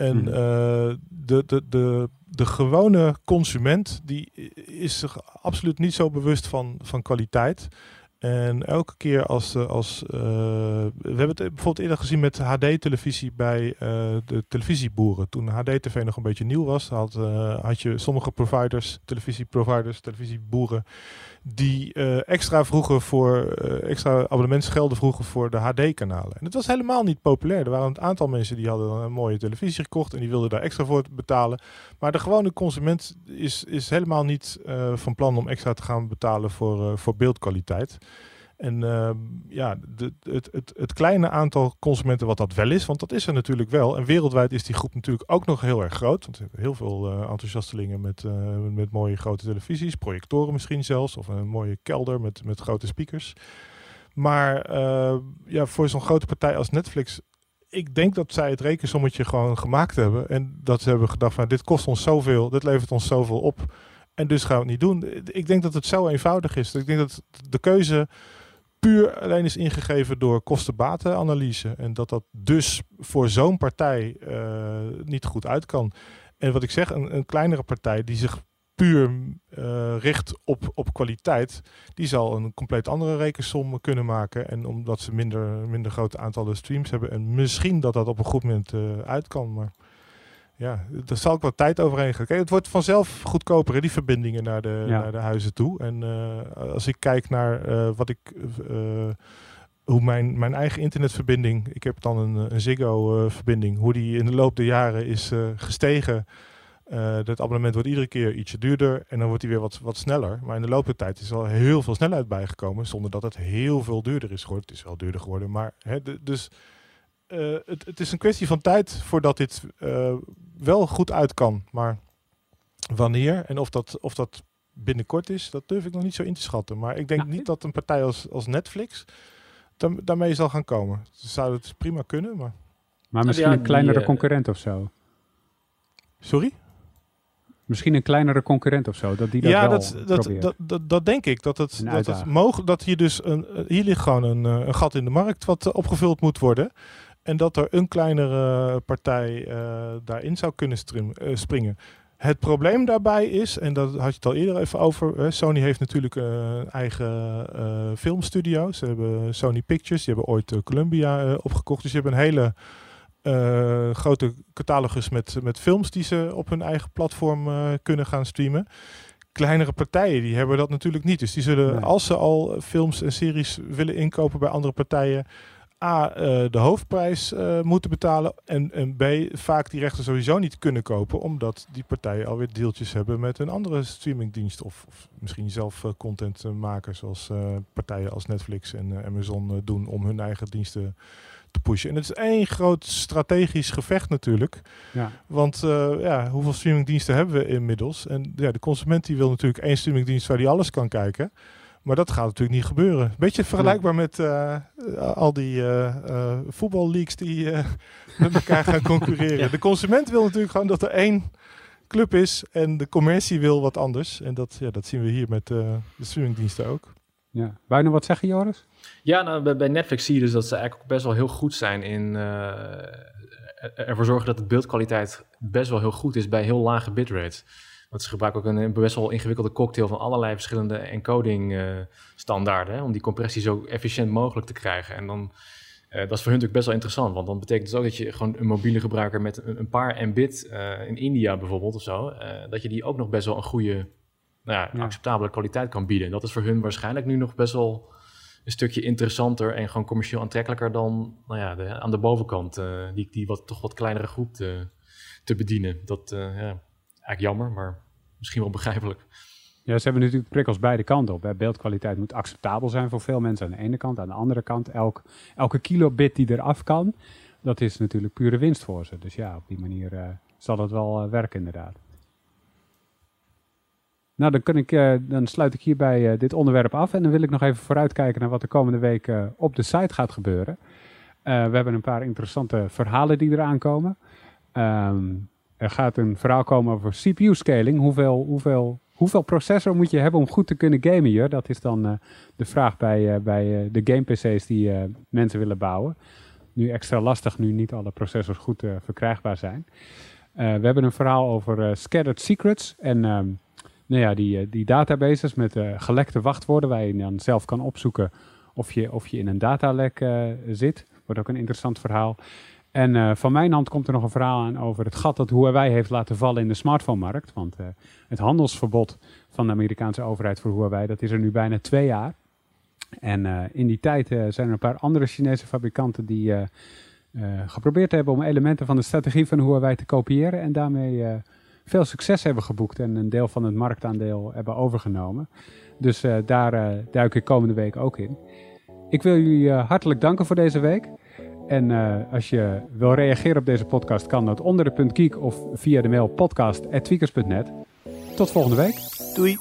En Mhm. eh, de, de, de, de gewone consument die is zich absoluut niet zo bewust van, van kwaliteit. En elke keer als, eh, als eh, we hebben het bijvoorbeeld eerder gezien met HD-televisie bij de televisieboeren. Toen HD-tv nog een beetje nieuw was, had, had je sommige providers, televisieproviders, televisieboeren, die eh, extra vroegen voor eh, extra abonnementsgelden vroegen voor de HD-kanalen. En het was helemaal niet populair. Er waren een aantal mensen die hadden een mooie televisie gekocht en die wilden daar extra voor betalen. Maar de gewone consument is, is helemaal niet eh, van plan om extra te gaan betalen voor, voor beeldkwaliteit. En ehm, ja, de, het, het, kleine aantal consumenten wat dat wel is, want dat is er natuurlijk wel. En wereldwijd is die groep natuurlijk ook nog heel erg groot. Want heel veel eh, enthousiastelingen met, eh, met mooie grote televisies, projectoren misschien zelfs, of een mooie kelder met, met grote speakers. Maar eh, ja, voor zo'n grote partij als Netflix, ik denk dat zij het rekensommetje gewoon gemaakt hebben. En dat ze hebben gedacht van dit kost ons zoveel, dit levert ons zoveel op. En dus gaan we het niet doen. Ik denk dat het zo eenvoudig is. Ik denk dat de keuze puur alleen is ingegeven door kosten-batenanalyse. En dat dat dus voor zo'n partij eh, niet goed uit kan. En wat ik zeg, een, een kleinere partij die zich puur eh, richt op, op kwaliteit, die zal een compleet andere rekensom kunnen maken. En omdat ze minder, minder grote aantallen streams hebben. En misschien dat dat op een goed moment eh, uit kan. Maar ja, daar zal ik wat tijd overheen gaan. Kijk, het wordt vanzelf goedkoper, hè, die verbindingen naar de, Ja. naar de huizen toe. En eh, als ik kijk naar eh, wat ik. eh, hoe mijn, mijn eigen internetverbinding, ik heb dan een, een Ziggo-verbinding, hoe die in de loop der jaren is gestegen. Dat abonnement wordt iedere keer ietsje duurder en dan wordt hij weer wat, wat sneller. Maar in de loop der tijd is er al heel veel snelheid bijgekomen, zonder dat het heel veel duurder is geworden. Het is wel duurder geworden, maar hè, dus het, het is een kwestie van tijd voordat dit wel goed uit kan. Maar wanneer en of dat, of dat binnenkort is, dat durf ik nog niet zo in te schatten. Maar ik denk Nou, niet dat een partij als, als Netflix daar- daarmee zal gaan komen. Ze zouden het prima kunnen, maar... Maar misschien ja, een kleinere die, eh, concurrent of zo. Sorry? Misschien een kleinere concurrent of zo, dat die dat ja, wel dat, dat, dat, dat, dat denk ik. Dat, het, dat, het mogen, dat hier dus een, eh, hier ligt gewoon een, eh, een gat in de markt wat opgevuld moet worden. En dat er een kleinere partij eh, daarin zou kunnen eh, springen. Het probleem daarbij is, en dat had je het al eerder even over. Sony heeft natuurlijk eh, een eigen eh, filmstudio. Ze hebben Sony Pictures, die hebben ooit Columbia opgekocht. Dus je hebt een hele grote catalogus met, met films die ze op hun eigen platform kunnen gaan streamen. Kleinere partijen die hebben dat natuurlijk niet. Dus die zullen, Nee. als ze al films en series willen inkopen bij andere partijen, A, eh, de hoofdprijs eh, moeten betalen. En, en B, vaak die rechten sowieso niet kunnen kopen, omdat die partijen alweer deeltjes hebben met een andere streamingdienst. Of, of misschien zelf eh, content maken, zoals partijen als Netflix en Amazon doen om hun eigen diensten te pushen. En het is één groot strategisch gevecht natuurlijk. ja. Want ja, hoeveel streamingdiensten hebben we inmiddels? En ja, de consument die wil natuurlijk één streamingdienst waar hij alles kan kijken. Maar dat gaat natuurlijk niet gebeuren. Beetje vergelijkbaar met eh, eh, al die eh eh, voetballeagues die eh, met elkaar gaan concurreren. Ja. De consument wil natuurlijk gewoon dat er één club is en de commercie wil wat anders. En dat, ja, dat zien we hier met eh, de streamingdiensten ook. ja. Wou je nog wat zeggen, Joris? Ja, nou, bij, Netflix zie je dus dat ze eigenlijk ook best wel heel goed zijn in eh, ervoor zorgen dat de beeldkwaliteit best wel heel goed is bij heel lage bitrates. Want ze gebruiken ook een, best wel ingewikkelde cocktail van allerlei verschillende encoding eh, standaarden, hè, om die compressie zo efficiënt mogelijk te krijgen. En dan, eh, dat is voor hun natuurlijk best wel interessant, want dan betekent het ook dat je gewoon een mobiele gebruiker met een, een paar Mbit eh, in India bijvoorbeeld of zo, dat je die ook nog best wel een goede, nou ja, Ja. acceptabele kwaliteit kan bieden. En dat is voor hun waarschijnlijk nu nog best wel een stukje interessanter en gewoon commercieel aantrekkelijker dan nou ja, de, aan de bovenkant, die, die wat, toch wat kleinere groep te, te bedienen. Dat, ja, eigenlijk jammer, maar misschien wel begrijpelijk. Ja, ze hebben natuurlijk prikkels beide kanten op. Beeldkwaliteit moet acceptabel zijn voor veel mensen aan de ene kant. Aan de andere kant, elk, elke kilobit die eraf kan, dat is natuurlijk pure winst voor ze. Dus ja, op die manier eh, zal dat wel eh, werken inderdaad. Nou, dan, kan ik, eh, dan sluit ik hierbij dit onderwerp af. En dan wil ik nog even vooruitkijken naar wat de komende week op de site gaat gebeuren. We hebben een paar interessante verhalen die eraan komen. Ehm, er gaat een verhaal komen over CPU-scaling. Hoeveel, hoeveel, hoeveel processor moet je hebben om goed te kunnen gamen hier? Dat is dan eh, de vraag bij, eh, bij eh, de game-PC's die mensen willen bouwen. Nu extra lastig, nu niet alle processors goed verkrijgbaar zijn. We hebben een verhaal over scattered secrets en ehm, nou ja, die, die databases met gelekte wachtwoorden waar je dan zelf kan opzoeken of je, of je in een datalek zit. Wordt ook een interessant verhaal. En eh, van mijn hand komt er nog een verhaal aan over het gat dat Huawei heeft laten vallen in de smartphone-markt. Want eh, het handelsverbod van de Amerikaanse overheid voor Huawei, dat is er nu bijna twee jaar. En eh, in die tijd zijn er een paar andere Chinese fabrikanten die geprobeerd hebben om elementen van de strategie van Huawei te kopiëren. En daarmee veel succes hebben geboekt en een deel van het marktaandeel hebben overgenomen. Dus daar duik ik komende week ook in. Ik wil jullie hartelijk danken voor deze week. En eh, als je wil reageren op deze podcast, kan dat onder de punt geek of via de mail podcast.tweakers.net. Tot volgende week. Doei!